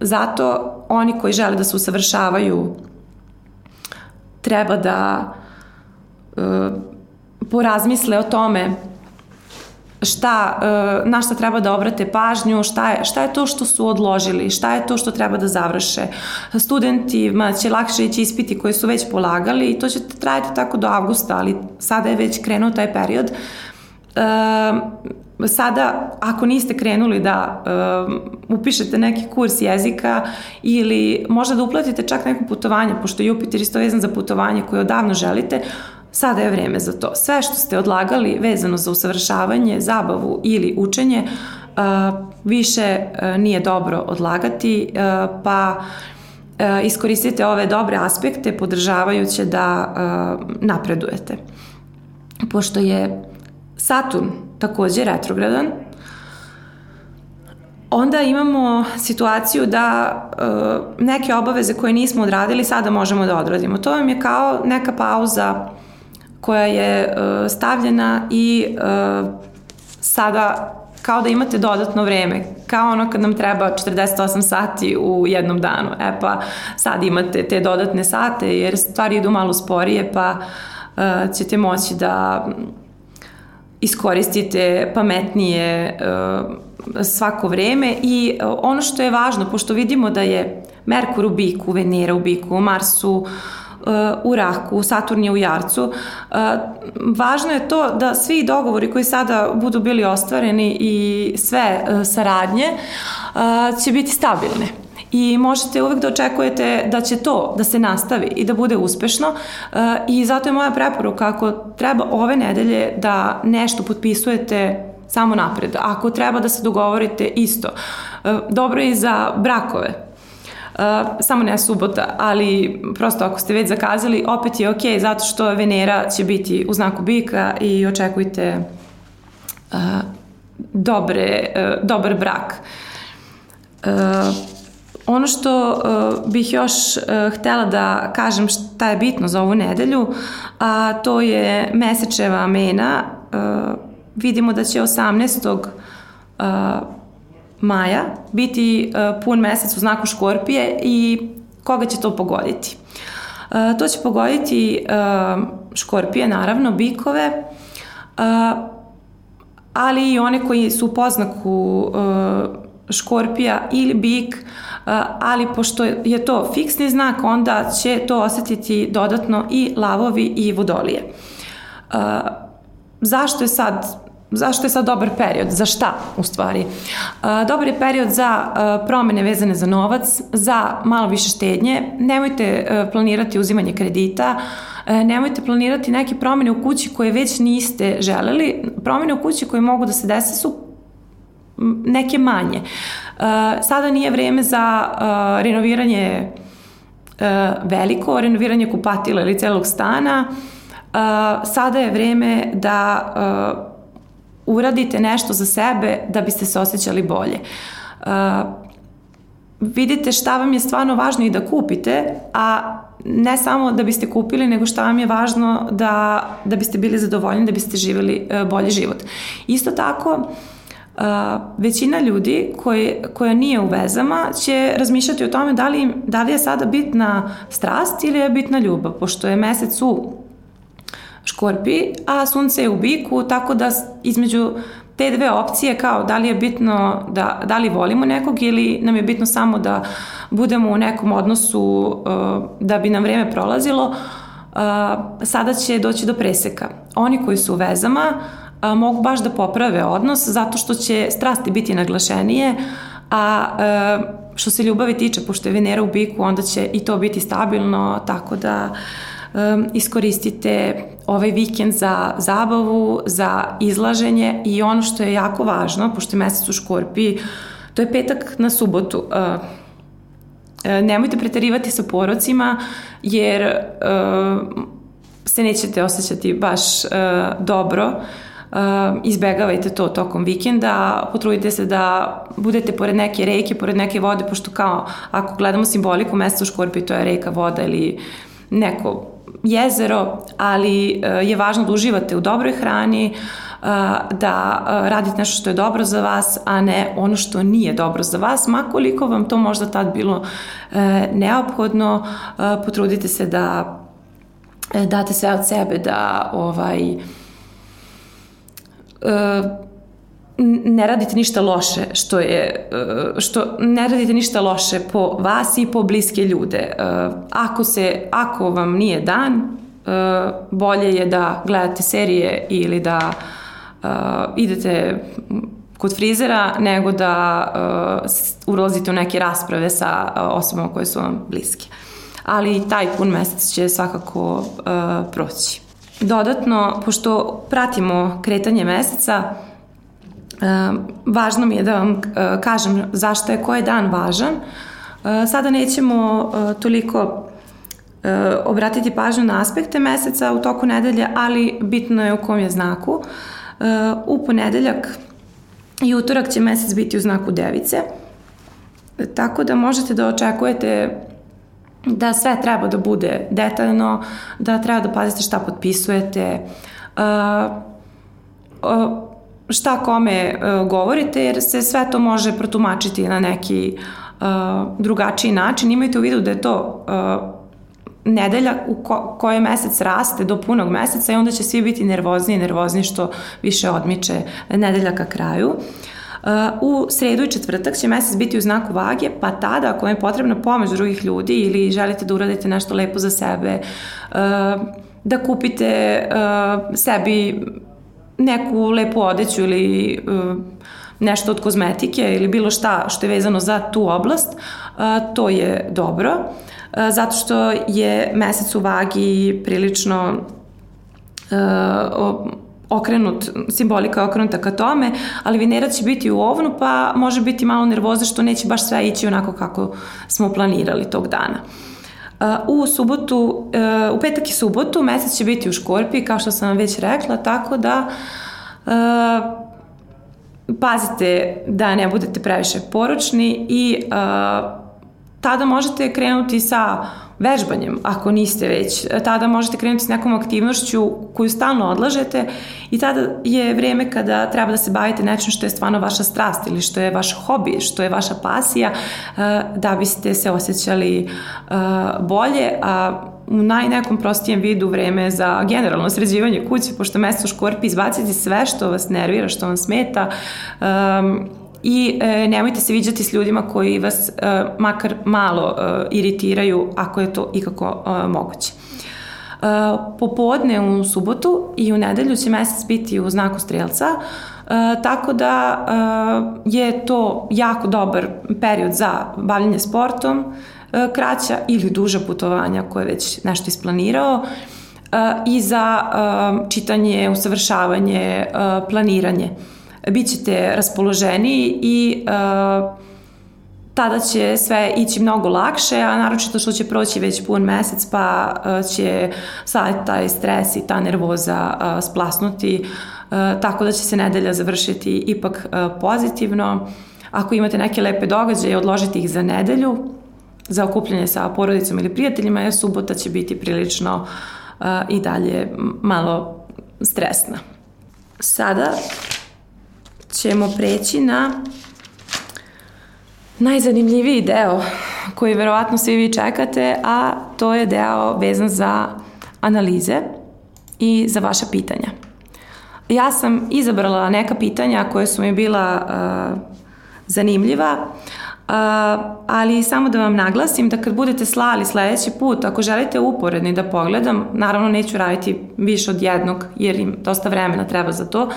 zato oni koji žele da se usavršavaju treba da porazmisle o tome šta, e, na šta treba da obrate pažnju, šta je, šta je to što su odložili, šta je to što treba da završe. Studentima će lakše ići ispiti koje su već polagali i to će trajati tako do avgusta, ali sada je već krenuo taj period. E, sada, ako niste krenuli da e, upišete neki kurs jezika ili možda da uplatite čak neko putovanje, pošto Jupiter isto vezan za putovanje koje odavno želite, Sada je vreme za to. Sve što ste odlagali vezano za usavršavanje, zabavu ili učenje, više nije dobro odlagati, pa iskoristite ove dobre aspekte podržavajuće da napredujete. Pošto je Saturn takođe retrogradan, onda imamo situaciju da neke obaveze koje nismo odradili sada možemo da odradimo. To vam je kao neka pauza koja je uh, stavljena i uh, sada kao da imate dodatno vreme, kao ono kad nam treba 48 sati u jednom danu. E pa sad imate te dodatne sate jer stvari idu malo sporije pa uh, ćete moći da iskoristite pametnije uh, svako vreme i uh, ono što je važno, pošto vidimo da je Merkur u biku, Venera u biku, Mars u u Raku, Saturn je u Jarcu. Važno je to da svi dogovori koji sada budu bili ostvareni i sve e, saradnje će biti stabilne i možete uvek da očekujete da će to da se nastavi i da bude uspešno i zato je moja preporuka ako treba ove nedelje da nešto potpisujete samo napred. Ako treba da se dogovorite isto. Dobro je i za brakove samo ne subota, ali prosto ako ste već zakazali, opet je ok, zato što Venera će biti u znaku bika i očekujte uh, dobre, uh, dobar brak. Uh, ono što uh, bih još uh, htela da kažem šta je bitno za ovu nedelju, a to je mesečeva mena. Uh, vidimo da će 18. Uh, maja biti uh, pun mesec u znaku škorpije i koga će to pogoditi? Uh, to će pogoditi uh, škorpije, naravno, bikove, ali i one koji su u poznaku škorpija ili bik, ali pošto je to fiksni znak, onda će to osetiti dodatno i lavovi i vodolije. Zašto je sad zašto je sad dobar period? Za šta, u stvari? Dobar je period za promene vezane za novac, za malo više štednje. Nemojte e, planirati uzimanje kredita, e, nemojte planirati neke promene u kući koje već niste želeli. Promene u kući koje mogu da se desi su neke manje. E, sada nije vreme za renoviranje veliko, renoviranje kupatila ili celog stana. Sada je vreme da uradite nešto za sebe da biste se osjećali bolje. Uh, vidite šta vam je stvarno važno i da kupite, a ne samo da biste kupili, nego šta vam je važno da, da biste bili zadovoljni, da biste živjeli uh, bolji život. Isto tako, uh, većina ljudi koji, koja nije u vezama će razmišljati o tome da li, da li je sada bitna strast ili je bitna ljubav, pošto je mesec u škorpi, a sunce je u biku, tako da između te dve opcije kao da li je bitno da, da li volimo nekog ili nam je bitno samo da budemo u nekom odnosu uh, da bi nam vreme prolazilo, uh, sada će doći do preseka. Oni koji su u vezama uh, mogu baš da poprave odnos zato što će strasti biti naglašenije, a što se ljubavi tiče, pošto je Venera u biku, onda će i to biti stabilno, tako da um, iskoristite ovaj vikend za zabavu, za izlaženje i ono što je jako važno, pošto je mesec u Škorpiji, to je petak na subotu. Uh, nemojte pretarivati sa porocima, jer uh, se nećete osjećati baš uh, dobro. Uh, izbegavajte to tokom vikenda, potrudite se da budete pored neke reke, pored neke vode, pošto kao ako gledamo simboliku mesta u Škorpiji, to je reka, voda ili neko jezero, ali uh, je važno da uživate u dobroj hrani, uh, da radite nešto što je dobro za vas, a ne ono što nije dobro za vas, makoliko vam to možda tad bilo neophodno, potrudite se da date sve od sebe da ovaj ne radite ništa loše što je e, što ne radite ništa loše po vas i po bliske ljude. Ako se ako vam nije dan, bolje je da gledate serije ili da idete kod frizera nego da ulazite u neke rasprave sa osobama koje su vam bliske ali taj pun mesec će svakako proći. Dodatno, pošto pratimo kretanje meseca, važno mi je da vam uh, kažem zašto je koji dan važan. Uh, sada nećemo uh, toliko obratiti pažnju na aspekte meseca u toku nedelje, ali bitno je u kom je znaku. U ponedeljak i utorak će mesec biti u znaku device, tako da možete da očekujete da sve treba da bude detaljno, da treba da pazite šta potpisujete, uh, uh, šta kome uh, govorite, jer se sve to može protumačiti na neki drugačiji način. Imajte u vidu da je to nedelja u ko, kojoj mesec raste do punog meseca i onda će svi biti nervozni i nervozni što više odmiče nedelja ka kraju. U sredu i četvrtak će mesec biti u znaku vage, pa tada ako vam je potrebna pomoć drugih ljudi ili želite da uradite nešto lepo za sebe, da kupite sebi neku lepu odeću ili nešto od kozmetike ili bilo šta što je vezano za tu oblast, to je dobro, zato što je mesec u vagi prilično okrenut, simbolika je okrenuta ka tome, ali Venera će biti u ovnu, pa može biti malo nervoza što neće baš sve ići onako kako smo planirali tog dana. Uh, u subotu, uh, u petak i subotu mesec će biti u Škorpiji, kao što sam vam već rekla, tako da uh, pazite da ne budete previše poročni i tada možete krenuti sa vežbanjem, ako niste već. Tada možete krenuti s nekom aktivnošću koju stalno odlažete i tada je vreme kada treba da se bavite nečim što je stvarno vaša strast ili što je vaš hobi, što je vaša pasija, eh, da biste se osjećali eh, bolje, a u najnekom prostijem vidu vreme za generalno sređivanje kuće, pošto mesto škorpi izbaciti sve što vas nervira, što vam smeta, um, i e, nemojte se viđati s ljudima koji vas e, makar malo e, iritiraju ako je to ikako e, moguće. E, popodne u subotu i u nedelju će mesec biti u znaku strelca, e, tako da e, je to jako dobar period za bavljanje sportom, e, kraća ili duža putovanja koje već nešto isplanirao e, i za e, čitanje, usavršavanje, e, planiranje bit ćete raspoloženiji i uh, tada će sve ići mnogo lakše, a naročito što će proći već pun mesec, pa uh, će sad taj stres i ta nervoza uh, splasnuti, uh, tako da će se nedelja završiti ipak pozitivno. Ako imate neke lepe događaje, odložite ih za nedelju, za okupljanje sa porodicom ili prijateljima, jer subota će biti prilično i dalje malo stresna. Sada ćemo preći na najzanimljiviji deo koji verovatno svi vi čekate, a to je deo vezan za analize i za vaša pitanja. Ja sam izabrala neka pitanja koje su mi bila uh, zanimljiva, ali samo da vam naglasim da kad budete slali sledeći put, ako želite uporedni da pogledam, naravno neću raditi više od jednog jer im dosta vremena treba za to,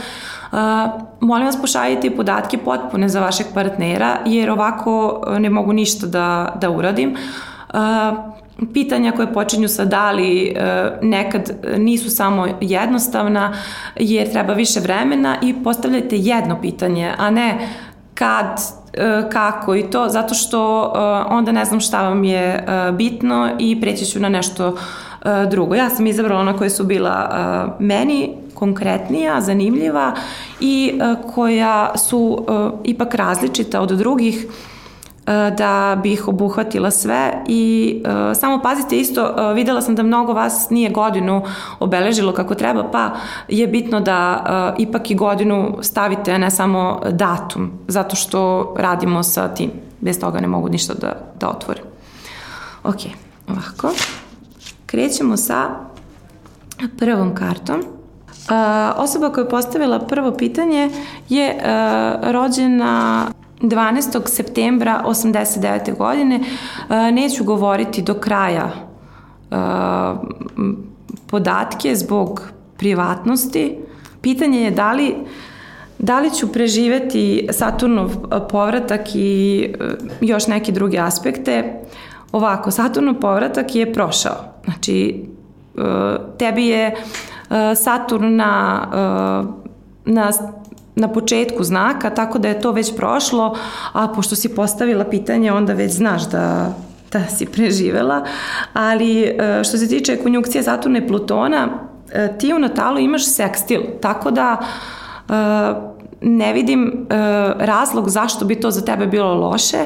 molim vas pošaljite podatke potpune za vašeg partnera, jer ovako ne mogu ništa da, da uradim. Pitanja koje počinju sa da li nekad nisu samo jednostavna jer treba više vremena i postavljajte jedno pitanje, a ne kad, kako i to, zato što onda ne znam šta vam je bitno i preći ću na nešto drugo. Ja sam izabrala ona koja su bila meni konkretnija, zanimljiva i koja su ipak različita od drugih da bi ih obuhvatila sve i uh, samo pazite isto, uh, videla sam da mnogo vas nije godinu obeležilo kako treba, pa je bitno da ipak i godinu stavite, ne samo datum, zato što radimo sa tim. Bez toga ne mogu ništa da, da otvorim. Ok, ovako. Krećemo sa prvom kartom. Uh, osoba koja je postavila prvo pitanje je uh, rođena 12. septembra 89. godine. Uh, neću govoriti do kraja uh, podatke zbog privatnosti. Pitanje je da li Da li ću preživeti Saturnov povratak i još neke druge aspekte? Ovako, Saturnov povratak je prošao. Znači, tebi je Saturn na, na na početku znaka, tako da je to već prošlo, a pošto si postavila pitanje, onda već znaš da, da si preživela. Ali što se tiče konjukcije Saturna i Plutona, ti u Natalu imaš sekstil, tako da ne vidim razlog zašto bi to za tebe bilo loše.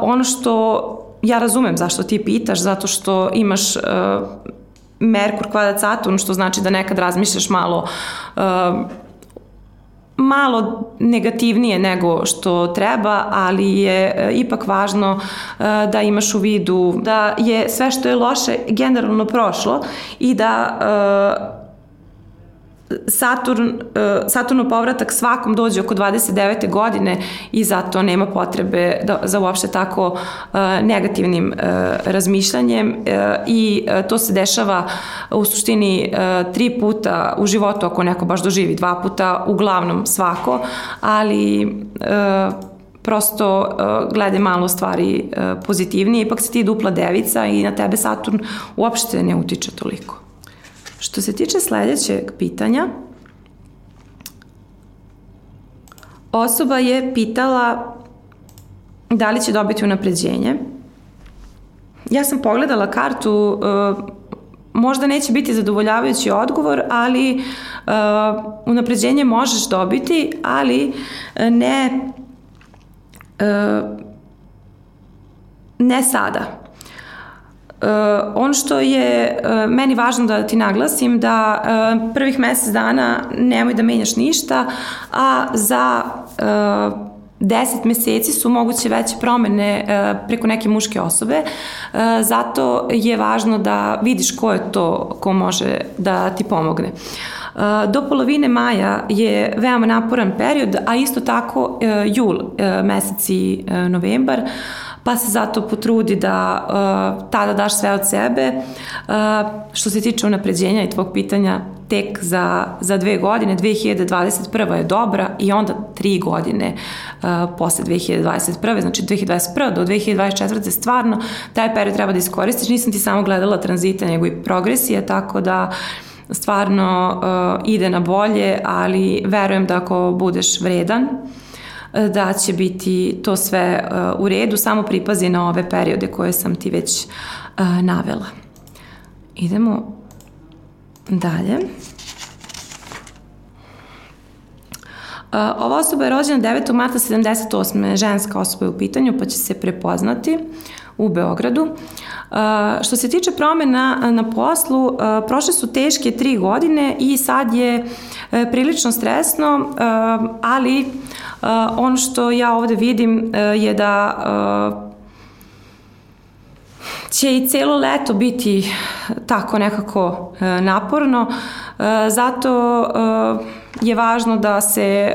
Ono što ja razumem zašto ti pitaš, zato što imaš Merkur kvadrat Saturn, što znači da nekad razmišljaš malo malo negativnije nego što treba, ali je uh, ipak važno uh, da imaš u vidu da je sve što je loše generalno prošlo i da uh, Saturn, e, Saturnu povratak svakom dođe oko 29. godine i zato nema potrebe da, za uopšte tako uh, negativnim uh, razmišljanjem i to se dešava u suštini tri puta u životu ako neko baš doživi, dva puta uglavnom svako, ali prosto glede malo stvari pozitivnije, ipak si ti dupla devica i na tebe Saturn uopšte ne utiče toliko. Što se tiče sledećeg pitanja, osoba je pitala da li će dobiti unapređenje. Ja sam pogledala kartu, uh, možda neće biti zadovoljavajući odgovor, ali uh, unapređenje možeš dobiti, ali ne uh, ne sada. Uh, ono što je uh, meni važno da ti naglasim da uh, prvih mesec dana nemoj da menjaš ništa, a za uh, 10 meseci su moguće veće promene uh, preko neke muške osobe, uh, zato je važno da vidiš ko je to ko može da ti pomogne. Do polovine maja je veoma naporan period, a isto tako jul mesec i novembar pa se zato potrudi da uh, tada daš sve od sebe. Uh, što se tiče unapređenja i tvog pitanja, tek za, za dve godine, 2021. je dobra i onda tri godine uh, posle 2021. Znači 2021. do 2024. stvarno taj period treba da iskoristiš. Nisam ti samo gledala tranzite, nego i progresije, tako da stvarno uh, ide na bolje, ali verujem da ako budeš vredan, da će biti to sve uh, u redu, samo pripazi na ove periode koje sam ti već uh, navela. Idemo dalje. Ova osoba je rođena 9. marta 78. ženska osoba je u pitanju, pa će se prepoznati u Beogradu. Što se tiče promena na poslu, prošle su teške tri godine i sad je prilično stresno, ali ono što ja ovde vidim je da će i celo leto biti tako nekako naporno, zato je važno da se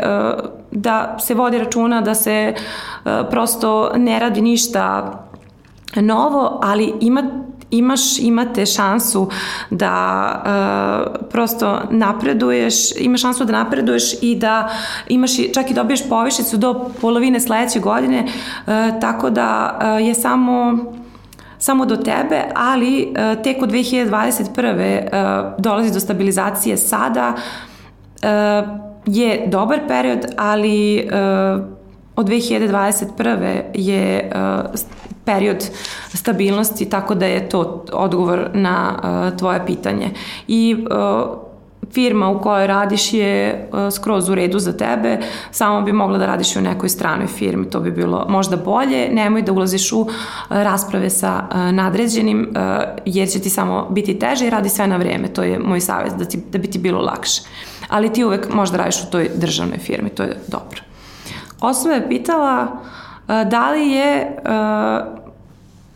da se vodi računa da se prosto ne radi ništa novo, ali ima imaš, imate šansu da uh, prosto napreduješ, imaš šansu da napreduješ i da imaš čak i dobiješ povišicu do polovine sledeće godine, uh, tako da uh, je samo samo do tebe, ali uh, tek od 2021. Uh, dolazi do stabilizacije sada. Uh, je dobar period, ali uh, od 2021. je uh, period stabilnosti, tako da je to odgovor na uh, tvoje pitanje. I uh, firma u kojoj radiš je uh, skroz u redu za tebe, samo bi mogla da radiš u nekoj stranoj firmi, to bi bilo možda bolje, nemoj da ulaziš u uh, rasprave sa uh, nadređenim, jer će ti samo biti teže i radi sve na vreme, to je moj savjet, da, ti, da bi ti bilo lakše. Ali ti uvek možda radiš u toj državnoj firmi, to je dobro. Osoba je pitala da li je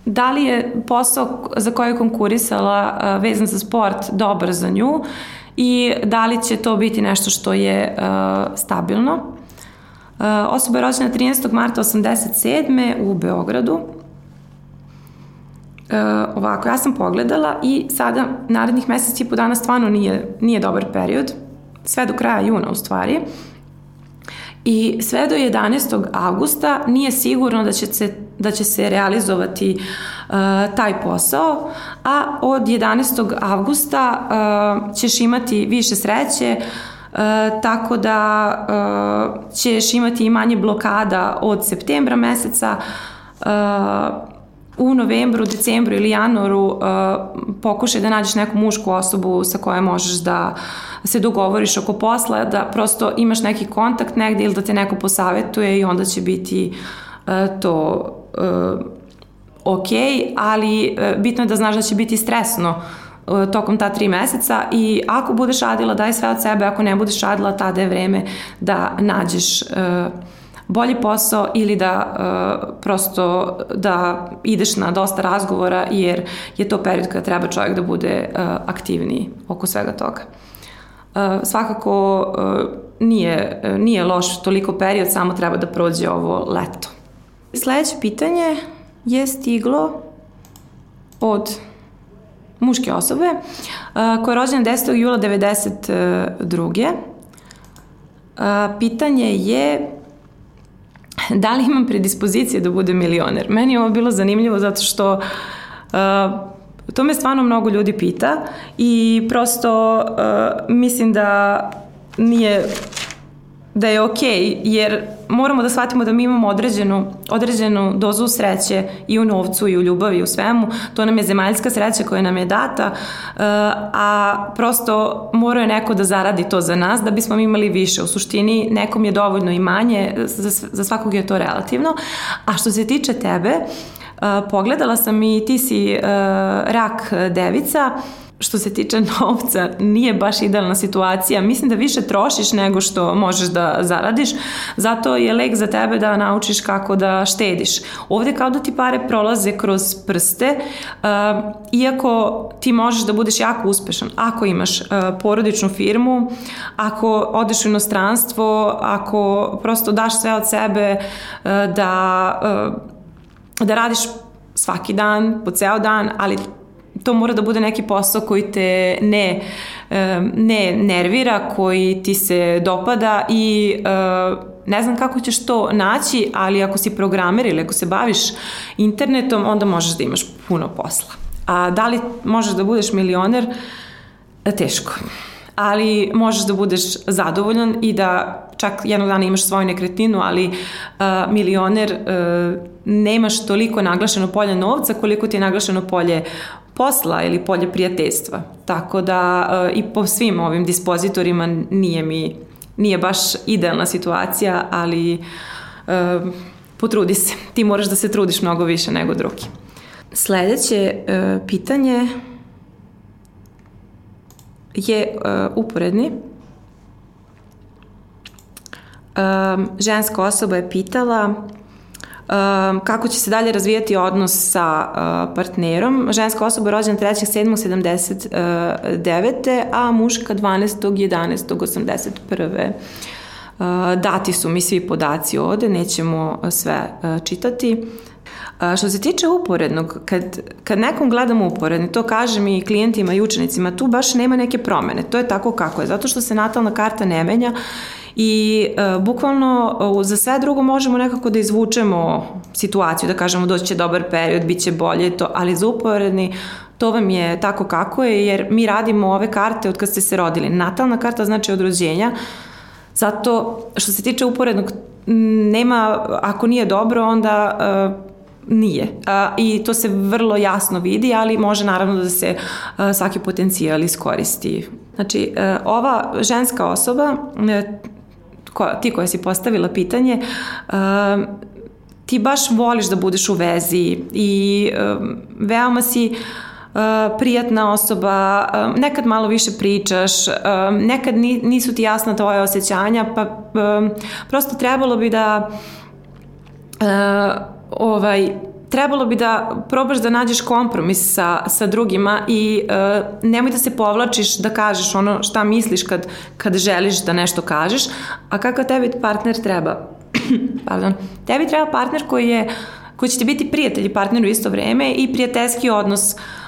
da li je posao za koji je konkurisala vezan za sport dobar za nju i da li će to biti nešto što je stabilno. Osoba je rođena 13. marta 87. u Beogradu. ovako, ja sam pogledala i sada narednih meseci i po dana stvarno nije, nije dobar period, sve do kraja juna u stvari. I sve do 11. avgusta nije sigurno da će se, da će se realizovati uh, taj posao, a od 11. avgusta uh, ćeš imati više sreće, uh, tako da uh, ćeš imati i manje blokada od septembra meseca, uh, u novembru, decembru ili januaru uh, pokušaj da nađeš neku mušku osobu sa kojom možeš da se dogovoriš oko posla, da prosto imaš neki kontakt negde ili da te neko posavetuje i onda će biti uh, to uh, ok, ali uh, bitno je da znaš da će biti stresno uh, tokom ta tri meseca i ako budeš radila daj sve od sebe, ako ne budeš radila tada je vreme da nađeš uh, bolji posao ili da uh, prosto da ideš na dosta razgovora jer je to period kada treba čovjek da bude uh, aktivniji oko svega toga. Uh, svakako uh, nije, uh, nije loš toliko period, samo treba da prođe ovo leto. Sledeće pitanje je stiglo od muške osobe koja je rođena 10. jula 92. Uh, pitanje je da li imam predispozicije da budem milioner? Meni je ovo bilo zanimljivo zato što uh, to me stvarno mnogo ljudi pita i prosto uh, mislim da nije da je okej, okay, jer moramo da shvatimo da mi imamo određenu, određenu dozu sreće i u novcu i u ljubavi i u svemu. To nam je zemaljska sreća koja nam je data, uh, a prosto mora je neko da zaradi to za nas da bismo imali više. U suštini nekom je dovoljno i manje, za, svakog je to relativno. A što se tiče tebe, uh, pogledala sam i ti si uh, rak devica, što se tiče novca nije baš idealna situacija. Mislim da više trošiš nego što možeš da zaradiš. Zato je lek za tebe da naučiš kako da štediš. Ovde kao da ti pare prolaze kroz prste, uh, iako ti možeš da budeš jako uspešan. Ako imaš uh, porodičnu firmu, ako odeš u inostranstvo, ako prosto daš sve od sebe uh, da, da radiš svaki dan, po ceo dan, ali to mora da bude neki posao koji te ne, ne nervira, koji ti se dopada i ne znam kako ćeš to naći, ali ako si programer ili ako se baviš internetom, onda možeš da imaš puno posla. A da li možeš da budeš milioner? Teško. Ali možeš da budeš zadovoljan i da čak jednog dana imaš svoju nekretninu, ali uh, milioner uh, nemaš toliko naglašeno polje novca koliko ti je naglašeno polje posla ili polje prijateljstva. Tako da uh, i po svim ovim dispozitorima nije mi nije baš idealna situacija, ali uh, potrudi se. Ti moraš da se trudiš mnogo više nego drugi. Sledeće uh, pitanje je uh, uporedni. Um, ženska osoba je pitala kako će se dalje razvijati odnos sa uh, partnerom. Ženska osoba je rođena 3.7.79. a muška 12.11.81. Uh, dati su mi svi podaci ovde, nećemo sve čitati. Što se tiče uporednog, kad, kad nekom gledamo uporedni, to kažem i klijentima i učenicima, tu baš nema neke promene. To je tako kako je. Zato što se natalna karta ne menja i e, bukvalno e, za sve drugo možemo nekako da izvučemo situaciju, da kažemo doći će dobar period, bit će bolje to, ali za uporedni to vam je tako kako je, jer mi radimo ove karte od kad ste se rodili. Natalna karta znači od rođenja, zato što se tiče uporednog, nema, ako nije dobro, onda uh, nije. A, I to se vrlo jasno vidi, ali može naravno da se a, svaki potencijal iskoristi. Znači, a, ova ženska osoba, ko, ti koja si postavila pitanje, a, ti baš voliš da budeš u vezi i a, veoma si Uh, prijatna osoba, uh, nekad malo više pričaš, uh, nekad nisu ti jasna tvoje osjećanja, pa um, prosto trebalo bi da ovaj, trebalo bi da probaš da nađeš kompromis sa, sa drugima i uh, nemoj da se povlačiš da kažeš ono šta misliš kad, kad želiš da nešto kažeš, a kakav tebi partner treba? Pardon. Tebi treba partner koji je koji će ti biti prijatelj i partner u isto vreme i prijateljski odnos uh,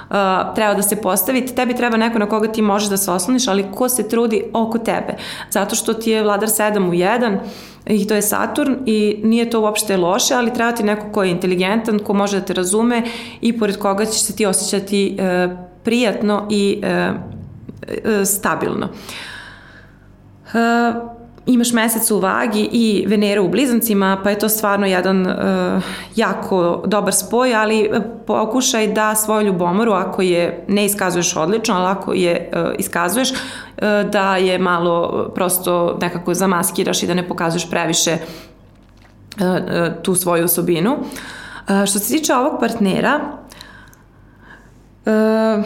treba da se postavi. Tebi treba neko na koga ti možeš da se osloniš, ali ko se trudi oko tebe. Zato što ti je vladar 7 u 1, i to je Saturn i nije to uopšte loše, ali treba ti neko ko je inteligentan, ko može da te razume i pored koga ćeš se ti osjećati e, prijatno i e, e, stabilno. E, imaš mesec u vagi i Venera u blizancima, pa je to stvarno jedan uh, jako dobar spoj, ali pokušaj da svoju ljubomoru, ako je ne iskazuješ odlično, ali ako je uh, iskazuješ, uh, da je malo prosto nekako zamaskiraš i da ne pokazuješ previše uh, uh, tu svoju osobinu. Uh, što se tiče ovog partnera, uh,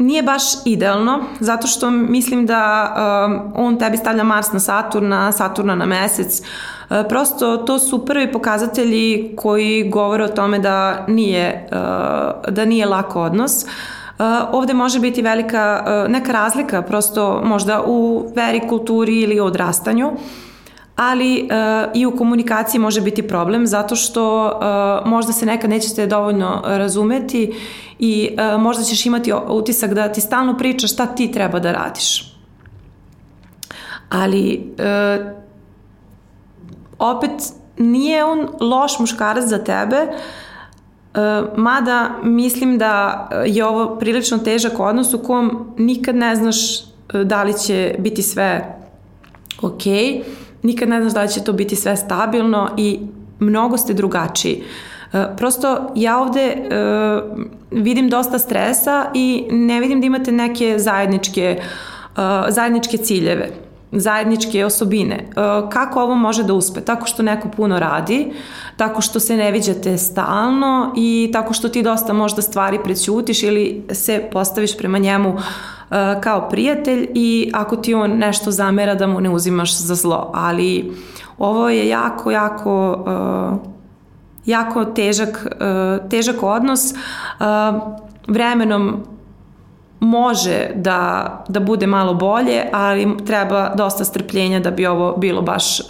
nije baš idealno, zato što mislim da um, on tebi stavlja Mars na Saturna, Saturna na mesec. Uh, prosto to su prvi pokazatelji koji govore o tome da nije, uh, da nije lak odnos. Uh, ovde može biti velika uh, neka razlika prosto možda u veri, kulturi ili odrastanju. Uh, ali uh, i u komunikaciji može biti problem zato što uh, možda se nekad nećete dovoljno razumeti i uh, možda ćeš imati utisak da ti stalno priča šta ti treba da radiš. Ali uh, opet nije on loš muškarac za tebe, uh, mada mislim da je ovo prilično težak odnos u kom nikad ne znaš da li će biti sve okej, okay nikad ne znaš da će to biti sve stabilno i mnogo ste drugačiji. E, prosto ja ovde e, vidim dosta stresa i ne vidim da imate neke zajedničke, e, zajedničke ciljeve zajedničke osobine. Kako ovo može da uspe? Tako što neko puno radi, tako što se ne viđate stalno i tako što ti dosta možda stvari prećutiš ili se postaviš prema njemu uh, kao prijatelj i ako ti on nešto zamera da mu ne uzimaš za zlo, ali ovo je jako, jako uh, jako težak, uh, težak odnos vremenom može da, da bude malo bolje, ali treba dosta strpljenja da bi ovo bilo baš,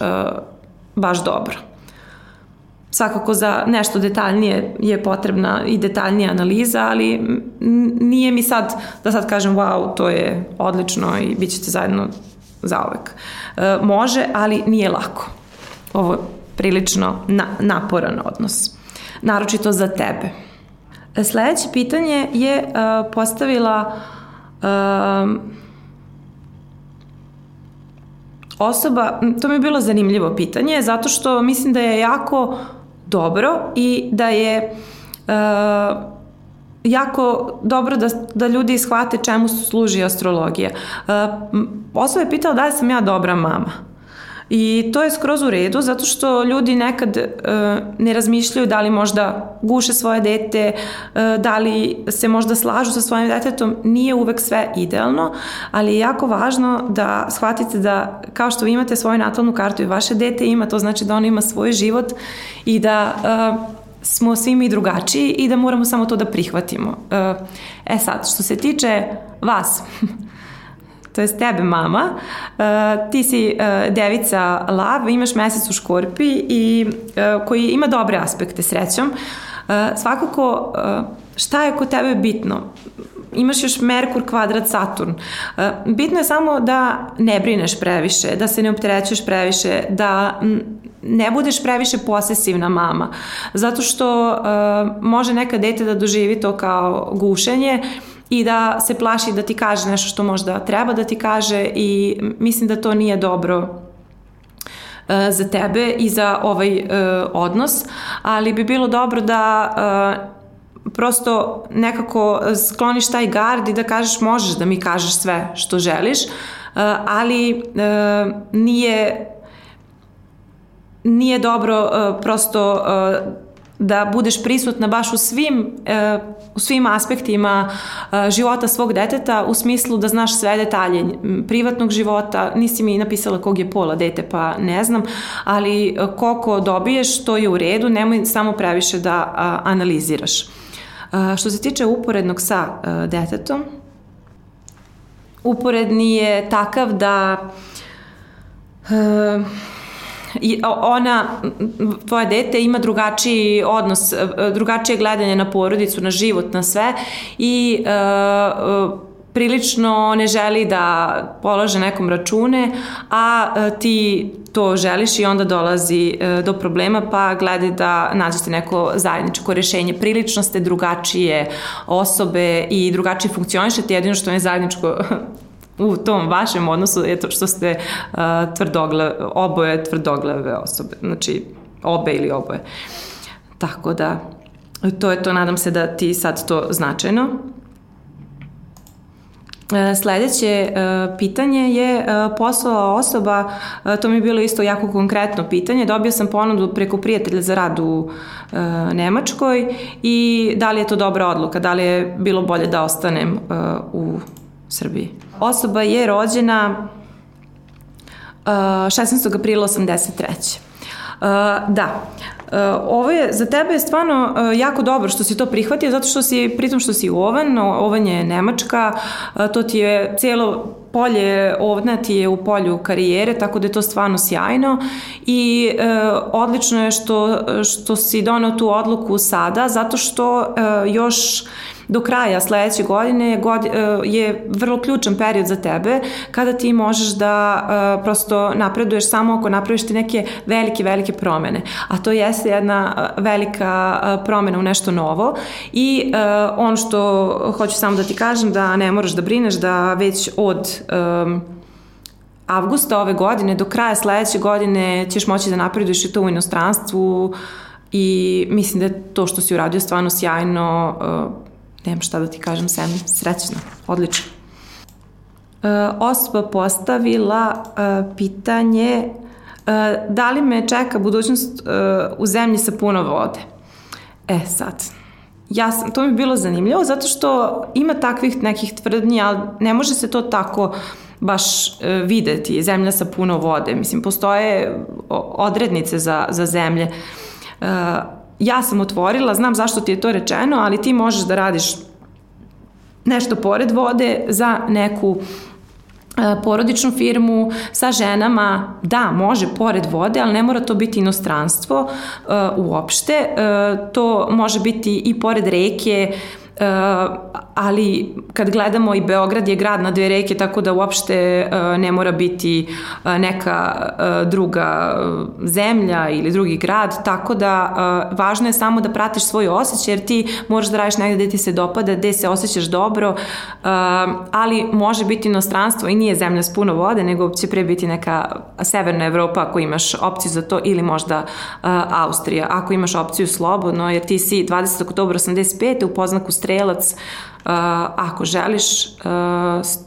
baš dobro. Svakako za nešto detaljnije je potrebna i detaljnija analiza, ali nije mi sad da sad kažem wow, to je odlično i bit ćete zajedno zaovek. E, može, ali nije lako. Ovo je prilično na, naporan odnos. Naročito za tebe. Sledeće pitanje je uh, postavila uh, osoba, to mi je bilo zanimljivo pitanje, zato što mislim da je jako dobro i da je uh, jako dobro da, da ljudi shvate čemu služi astrologija. Uh, osoba je pitala da li sam ja dobra mama. I to je skroz u redu zato što ljudi nekad uh, ne razmišljaju da li možda guše svoje dete, uh, da li se možda slažu sa svojim detetom, nije uvek sve idealno, ali je jako važno da shvatite da kao što vi imate svoju natalnu kartu i vaše dete ima, to znači da ono ima svoj život i da uh, smo svi mi drugačiji i da moramo samo to da prihvatimo. E sad, što se tiče vas, to je tebe mama, uh, ti si uh, devica lav, imaš mesec u škorpi i uh, koji ima dobre aspekte srećom. Uh, svakako, uh, šta je kod tebe bitno? imaš još Merkur kvadrat Saturn. Bitno je samo da ne brineš previše, da se ne opterećuješ previše, da ne budeš previše posesivna mama. Zato što uh, može neka dete da doživi to kao gušenje i da se plaši da ti kaže nešto što možda treba da ti kaže i mislim da to nije dobro uh, za tebe i za ovaj uh, odnos, ali bi bilo dobro da uh, prosto nekako skloniš taj gard i da kažeš možeš da mi kažeš sve što želiš, ali nije nije dobro prosto da budeš prisutna baš u svim, uh, u svim aspektima uh, života svog deteta u smislu da znaš sve detalje privatnog života, nisi mi napisala kog je pola dete pa ne znam, ali uh, koliko dobiješ to je u redu, nemoj samo previše da analiziraš. Što se tiče uporednog sa detetom, uporedni je takav da i ona, tvoje dete ima drugačiji odnos, e, drugačije gledanje na porodicu, na život, na sve i uh, prilično ne želi da polože nekom račune, a ti to želiš i onda dolazi do problema pa gledaj da nađete neko zajedničko rešenje. Prilično ste drugačije osobe i drugačije funkcionišete, jedino što je zajedničko u tom vašem odnosu je to što ste uh, tvrdoglave, oboje tvrdoglave osobe, znači obe ili oboje. Tako da, to je to, nadam se da ti sad to značajno. E, sledeće uh, pitanje je poslala osoba, to mi je bilo isto jako konkretno pitanje, dobio sam ponudu preko prijatelja za rad u Nemačkoj i da li je to dobra odluka, da li je bilo bolje da ostanem u Srbiji. Osoba je rođena uh, 16. aprila 83. Uh, da, Uh, ovo je, za tebe je stvarno uh, jako dobro što si to prihvatio, zato što si, pritom što si ovan, ovan je Nemačka, uh, to ti je cijelo polje ovna ti je u polju karijere, tako da je to stvarno sjajno i e, odlično je što, što si donao tu odluku sada, zato što e, još do kraja sledeće godine god, e, je vrlo ključan period za tebe kada ti možeš da e, prosto napreduješ samo ako napraviš ti neke velike, velike promene. A to jeste jedna e, velika promena u nešto novo i on što hoću samo da ti kažem da ne moraš da brineš da već od um, avgusta ove godine do kraja sledeće godine ćeš moći da napreduješ i to u inostranstvu i mislim da je to što si uradio stvarno sjajno nemam šta da ti kažem, sem srećna, odlično. E, osoba postavila e, pitanje e, da li me čeka budućnost e, u zemlji sa puno vode. E sad, ja sam, to mi je bilo zanimljivo zato što ima takvih nekih tvrdnji, ali ne može se to tako baš e, videti, zemlja sa puno vode. Mislim, postoje odrednice za, za zemlje. E, ja sam otvorila, znam zašto ti je to rečeno, ali ti možeš da radiš nešto pored vode za neku e, porodičnu firmu sa ženama, da, može pored vode, ali ne mora to biti inostranstvo uh, uopšte. Uh, to može biti i pored reke, uh, ali kad gledamo i Beograd je grad na dve reke, tako da uopšte uh, ne mora biti uh, neka druga zemlja ili drugi grad, tako da važno je samo da pratiš svoj osjećaj, jer ti moraš da radiš negde gde ti se dopada, gde se osjećaš dobro, ali može biti inostranstvo i nije zemlja s puno vode, nego će pre biti neka severna Evropa ako imaš opciju za to ili možda Austrija. Ako imaš opciju slobodno, jer ti si 20. oktobra 85. u poznaku strelac, ako želiš,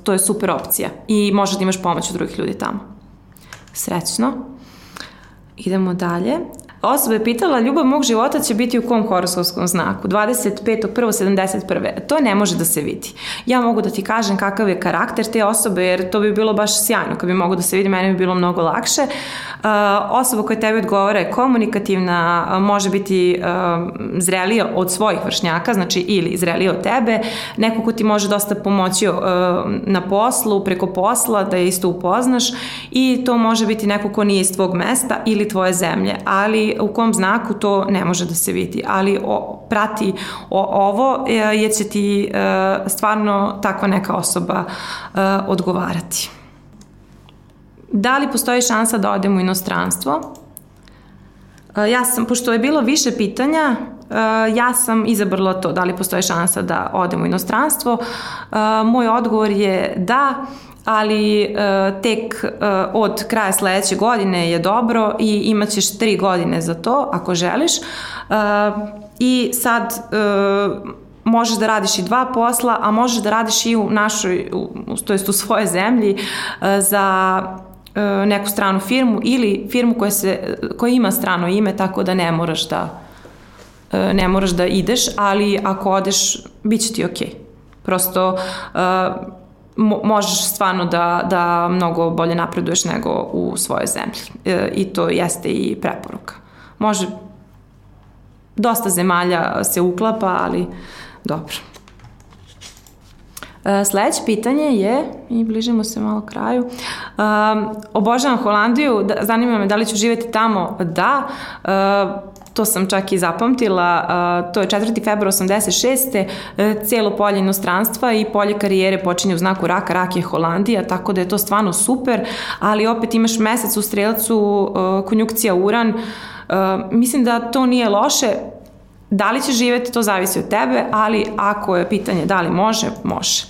to je super opcija i možeš da imaš pomoć od drugih ljudi tamo. Srećno. Idemo dalje. Osoba je pitala, ljubav mog života će biti u kom horoskopskom znaku? 25.1.71. To ne može da se vidi. Ja mogu da ti kažem kakav je karakter te osobe, jer to bi bilo baš sjajno. Kad bi mogo da se vidi, mene bi bilo mnogo lakše. Uh, osoba koja tebi odgovara je komunikativna, uh, može biti uh, zrelija od svojih vršnjaka, znači ili zrelija od tebe, neko ko ti može dosta pomoći na poslu, preko posla, da je isto upoznaš i to može biti neko ko nije iz tvog mesta ili tvoje zemlje, ali u kom znaku to ne može da se vidi, ali o, prati o, ovo jer će ti stvarno takva neka osoba odgovarati. Da li postoji šansa da odem u inostranstvo? E, ja sam, pošto je bilo više pitanja, e, ja sam izabrala to, da li postoji šansa da odem u inostranstvo. E, moj odgovor je da, ali tek od kraja sledeće godine je dobro i imaćeš tri godine za to ako želiš. I sad možeš da radiš i dva posla, a možeš da radiš i u našoj, to jest u svojoj zemlji za E, neku stranu firmu ili firmu koja, se, koja ima strano ime tako da ne moraš da e, ne moraš da ideš, ali ako odeš, bit će ti okej. Prosto uh, možeš stvarno da, da mnogo bolje napreduješ nego u svojoj zemlji. Uh, I to jeste i preporuka. Može, dosta zemalja se uklapa, ali dobro. E, sledeće pitanje je, i bližimo se malo kraju, um, obožavam Holandiju, da, zanima me da li ću živeti tamo, da, uh, to sam čak i zapamtila, to je 4. februar 86. Cijelo polje inostranstva i polje karijere počinje u znaku raka, rak je Holandija, tako da je to stvarno super, ali opet imaš mesec u strelcu, konjukcija uran, mislim da to nije loše, Da li će živeti, to zavisi od tebe, ali ako je pitanje da li može, može.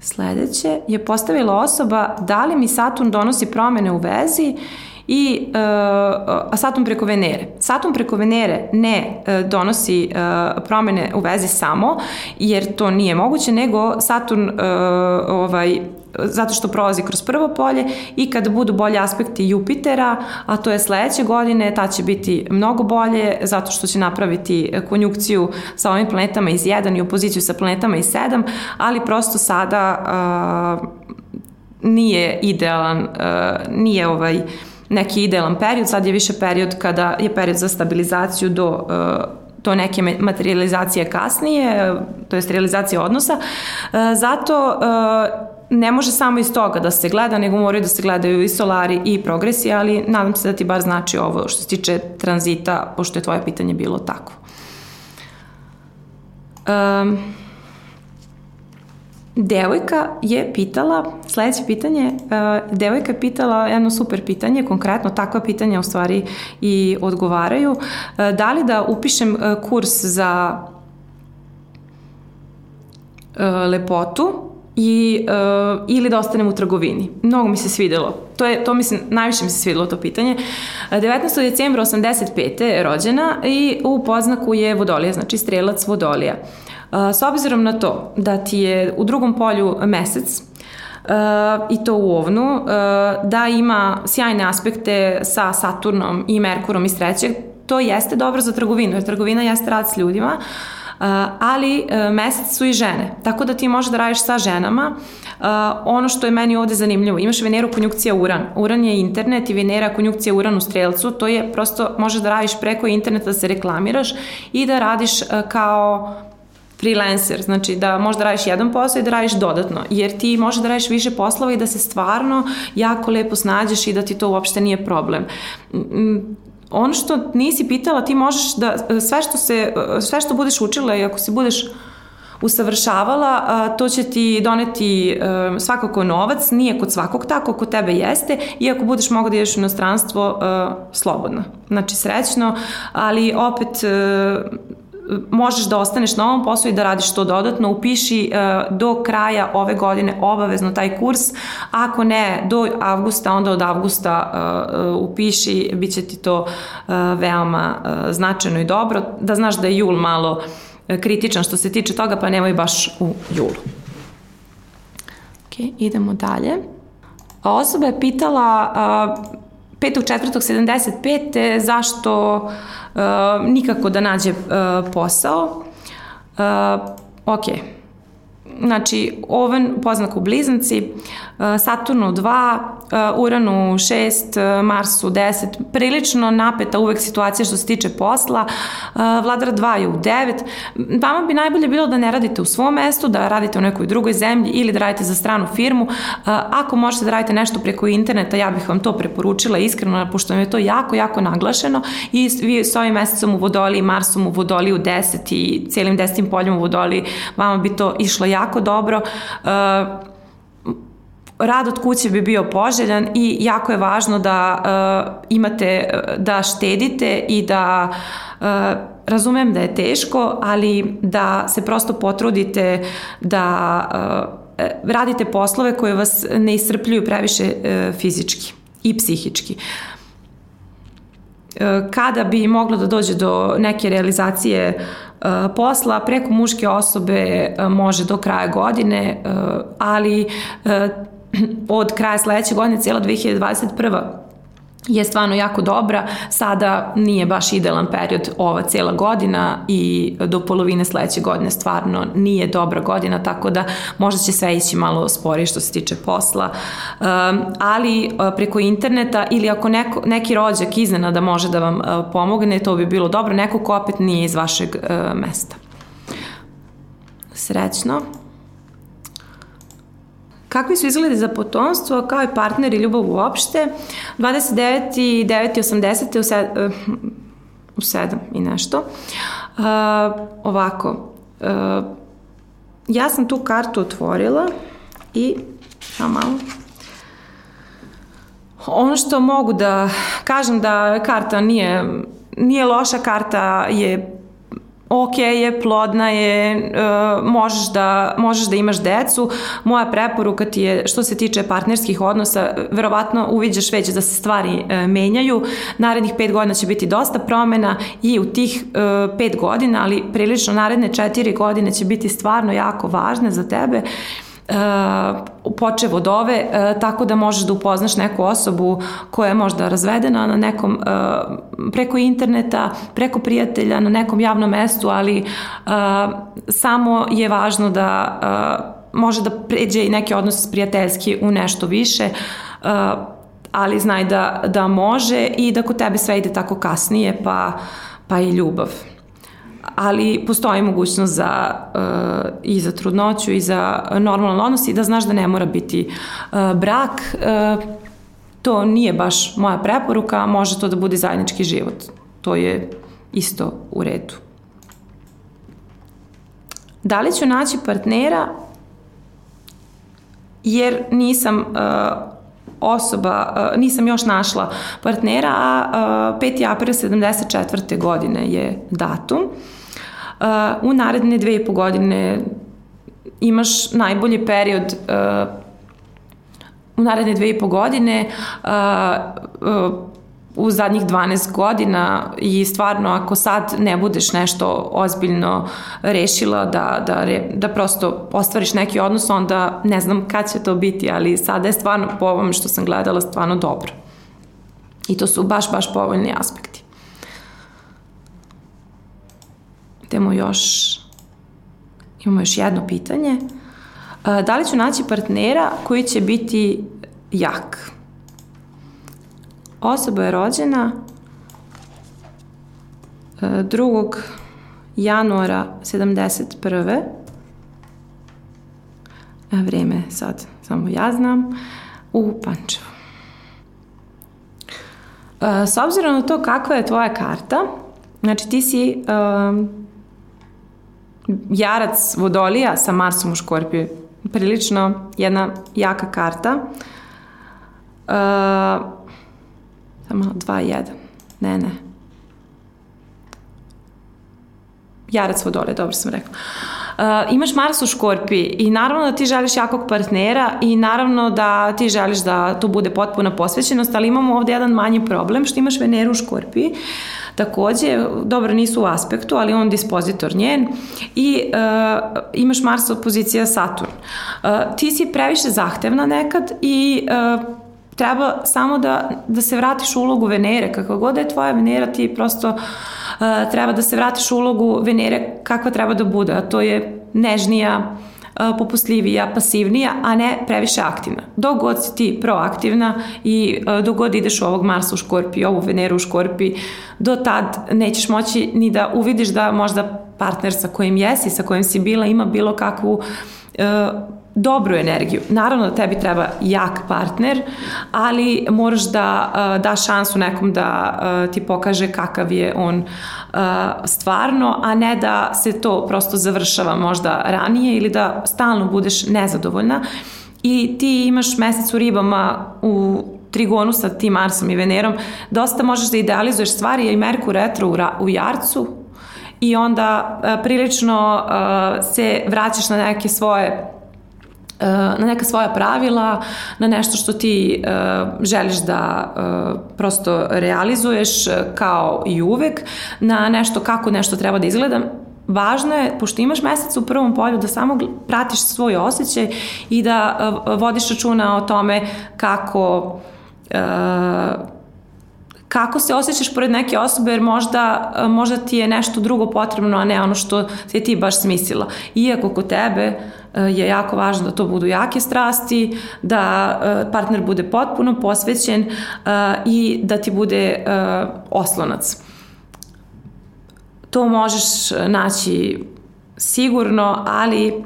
Sledeće je postavila osoba da li mi Saturn donosi promene u vezi i uh, Saturn preko Venere. Saturn preko Venere ne uh, donosi uh, promene u vezi samo, jer to nije moguće, nego Saturn uh, ovaj, zato što prolazi kroz prvo polje i kada budu bolji aspekti Jupitera, a to je sledeće godine, ta će biti mnogo bolje zato što će napraviti konjukciju sa ovim planetama iz 1 i opoziciju sa planetama iz 7, ali prosto sada uh, nije idealan, uh, nije ovaj neki idealan period, sad je više period kada je period za stabilizaciju do uh, do neke materializacije kasnije, to je realizacija odnosa. Zato ne može samo iz toga da se gleda, nego moraju da se gledaju i solari i progresi, ali nadam se da ti bar znači ovo što se tiče tranzita, pošto je tvoje pitanje bilo tako. Um, devojka je pitala, sledeće pitanje, uh, devojka je pitala jedno super pitanje, konkretno takva pitanja u stvari i odgovaraju. Uh, da li da upišem uh, kurs za uh, lepotu i, uh, ili da ostanem u trgovini. Mnogo mi se svidelo. To, je, to mislim, najviše mi se svidelo to pitanje. 19. decembra 85. je rođena i u poznaku je vodolija, znači strelac vodolija. Uh, s obzirom na to da ti je u drugom polju mesec, Uh, i to u ovnu, uh, da ima sjajne aspekte sa Saturnom i Merkurom iz trećeg, to jeste dobro za trgovinu, jer trgovina jeste rad s ljudima, uh, ali e, mesec su i žene, tako da ti možeš da radiš sa ženama. Ono što je meni ovde zanimljivo, imaš Veneru konjukcija Uran. Uran je internet i Venera konjukcija Uran u strelcu, to je prosto možeš da radiš preko interneta da se reklamiraš i da radiš e, kao freelancer, znači da možda radiš jedan posao i da radiš dodatno, jer ti možeš da radiš više poslova i da se stvarno jako lepo snađeš i da ti to uopšte nije problem ono što nisi pitala, ti možeš da sve što, se, sve što budeš učila i ako se budeš usavršavala, to će ti doneti e, svakako novac, nije kod svakog tako, kod tebe jeste, iako budeš mogla da ideš u inostranstvo e, slobodno. Znači srećno, ali opet e, možeš da ostaneš na ovom poslu i da radiš to dodatno, upiši uh, do kraja ove godine obavezno taj kurs, ako ne do avgusta, onda od avgusta uh, upiši, bit će ti to veoma značajno i dobro, da znaš da je jul malo kritičan što se tiče toga, pa nemoj baš u julu. Ok, idemo dalje. Osoba je pitala 5.4.75. zašto uh, nikako da nađe uh, posao. Uh, ok, znači Oven poznako blizanci, Saturnu 2, Uranu 6, Marsu 10, prilično napeta uvek situacija što se tiče posla, Vladar 2 je u 9. Vama bi najbolje bilo da ne radite u svom mestu, da radite u nekoj drugoj zemlji ili da radite za stranu firmu. Ako možete da radite nešto preko interneta, ja bih vam to preporučila iskreno, pošto vam je to jako, jako naglašeno i vi s ovim mesecom u Vodoli i Marsom u Vodoli u 10 i cijelim desetim poljom u Vodoli, vama bi to išlo jako dobro rad od kuće bi bio poželjan i jako je važno da uh, imate, da štedite i da uh, razumem da je teško, ali da se prosto potrudite da uh, radite poslove koje vas ne iscrpljuju previše uh, fizički i psihički. Kada bi moglo da dođe do neke realizacije posla preko muške osobe može do kraja godine, ali od kraja sledeće godine, cijela 2021 je stvarno jako dobra. Sada nije baš idealan period ova cijela godina i do polovine sledeće godine stvarno nije dobra godina, tako da možda će sve ići malo sporije što se tiče posla. Um, ali uh, preko interneta ili ako neko, neki rođak iznenada može da vam uh, pomogne, to bi bilo dobro. Neko ko opet nije iz vašeg uh, mesta. Srećno! Kakvi su izgledi za potomstvo, kao i partner i ljubav uopšte? 29. i 9. 80. u, sed, uh, u 7 i nešto. Uh, ovako, uh, ja sam tu kartu otvorila i, samo malo, ono što mogu da kažem da karta nije, nije loša, karta je ok je, plodna je, uh, možeš, da, možeš da imaš decu. Moja preporuka ti je, što se tiče partnerskih odnosa, verovatno uviđaš već da se stvari uh, menjaju. Narednih pet godina će biti dosta promena i u tih uh, pet godina, ali prilično naredne četiri godine će biti stvarno jako važne za tebe. Uh, počev od ove, uh, tako da možeš da upoznaš neku osobu koja je možda razvedena na nekom, uh, preko interneta, preko prijatelja, na nekom javnom mestu, ali samo je važno da može da pređe i neki odnos prijateljski u nešto više, ali znaj da, da može i da kod tebe sve ide tako kasnije, pa, pa i ljubav ali postoji mogućnost za, uh, i za trudnoću i za normalan odnos i da znaš da ne mora biti uh, brak. Uh, to nije baš moja preporuka, može to da bude zajednički život. To je isto u redu. Da li ću naći partnera jer nisam uh, osoba, uh, nisam još našla partnera, a uh, 5. april 74. godine je datum. Uh, u naredne dve i po godine imaš najbolji period uh, u naredne dve i po godine uh, uh, u zadnjih 12 godina i stvarno ako sad ne budeš nešto ozbiljno rešila da, da, da prosto ostvariš neki odnos, onda ne znam kad će to biti, ali sada je stvarno po ovom što sam gledala stvarno dobro. I to su baš, baš povoljni aspekti. Idemo još, imamo još jedno pitanje. Da li ću naći partnera koji će biti jak? Osoba je rođena 2. januara 71. A vreme sad samo ja znam u Pančevu. S obzirom na to kakva je tvoja karta, znači ti si jarac Vodolija sa Marsom u Škorpiju. Prilično jedna jaka karta. Uh, samo 2-1. Ne, ne. Jarac Vodolija, dobro sam rekla. Imaš Mars u Škorpiji i naravno da ti želiš jakog partnera i naravno da ti želiš da tu bude potpuna posvećenost, ali imamo ovde jedan manji problem što imaš Veneru u Škorpiji. Uh, Takođe, dobro nisu u aspektu, ali on dispozitor njen i uh, imaš Mars od pozicija Saturn. Uh, ti si previše zahtevna nekad i uh, treba samo da, da se vratiš u ulogu Venere, kakva god da je tvoja Venera, ti prosto uh, treba da se vratiš u ulogu Venere kakva treba da bude, a to je nežnija, uh, popustljivija, pasivnija, a ne previše aktivna. Dok god si ti proaktivna i uh, dok god ideš u ovog Marsa u Škorpi, ovu Veneru u Škorpi, do tad nećeš moći ni da uvidiš da možda partner sa kojim jesi, sa kojim si bila, ima bilo kakvu uh, dobru energiju. Naravno da tebi treba jak partner, ali moraš da uh, daš šansu nekom da uh, ti pokaže kakav je on uh, stvarno, a ne da se to prosto završava možda ranije ili da stalno budeš nezadovoljna. I ti imaš mesec u ribama u trigonu sa tim Marsom i Venerom, dosta možeš da idealizuješ stvari, i Merkur retro u, u Jarcu, i onda uh, prilično uh, se vraćaš na neke svoje na neka svoja pravila, na nešto što ti uh, želiš da uh, prosto realizuješ kao i uvek, na nešto kako nešto treba da izgleda. Važno je, pošto imaš mesec u prvom polju, da samo pratiš svoj osjećaj i da vodiš računa o tome kako kako se osjećaš pored neke osobe jer možda, možda ti je nešto drugo potrebno, a ne ono što si ti baš smislila. Iako kod tebe je jako važno da to budu jake strasti, da e, partner bude potpuno posvećen e, i da ti bude e, oslonac. To možeš naći sigurno, ali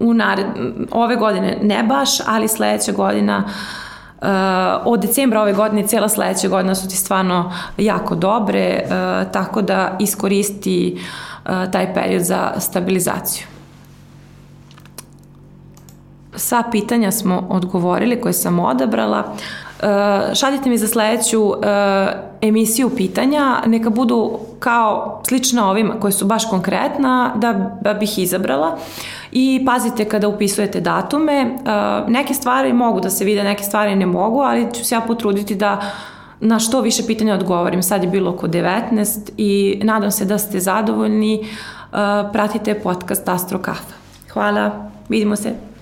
u nared, ove godine ne baš, ali sledeća godina Uh, od decembra ove godine cijela sledeća godina su ti stvarno jako dobre, uh, tako da iskoristi uh, taj period za stabilizaciju. Sva pitanja smo odgovorili koje sam odabrala. Uh, šaljite mi za sledeću uh, emisiju pitanja, neka budu kao slična ovima koje su baš konkretna da, da bih izabrala i pazite kada upisujete datume. Uh, neke stvari mogu da se vide, neke stvari ne mogu, ali ću se ja potruditi da na što više pitanja odgovorim. Sad je bilo oko 19 i nadam se da ste zadovoljni. Pratite podcast Astro Kafa. Hvala, vidimo se.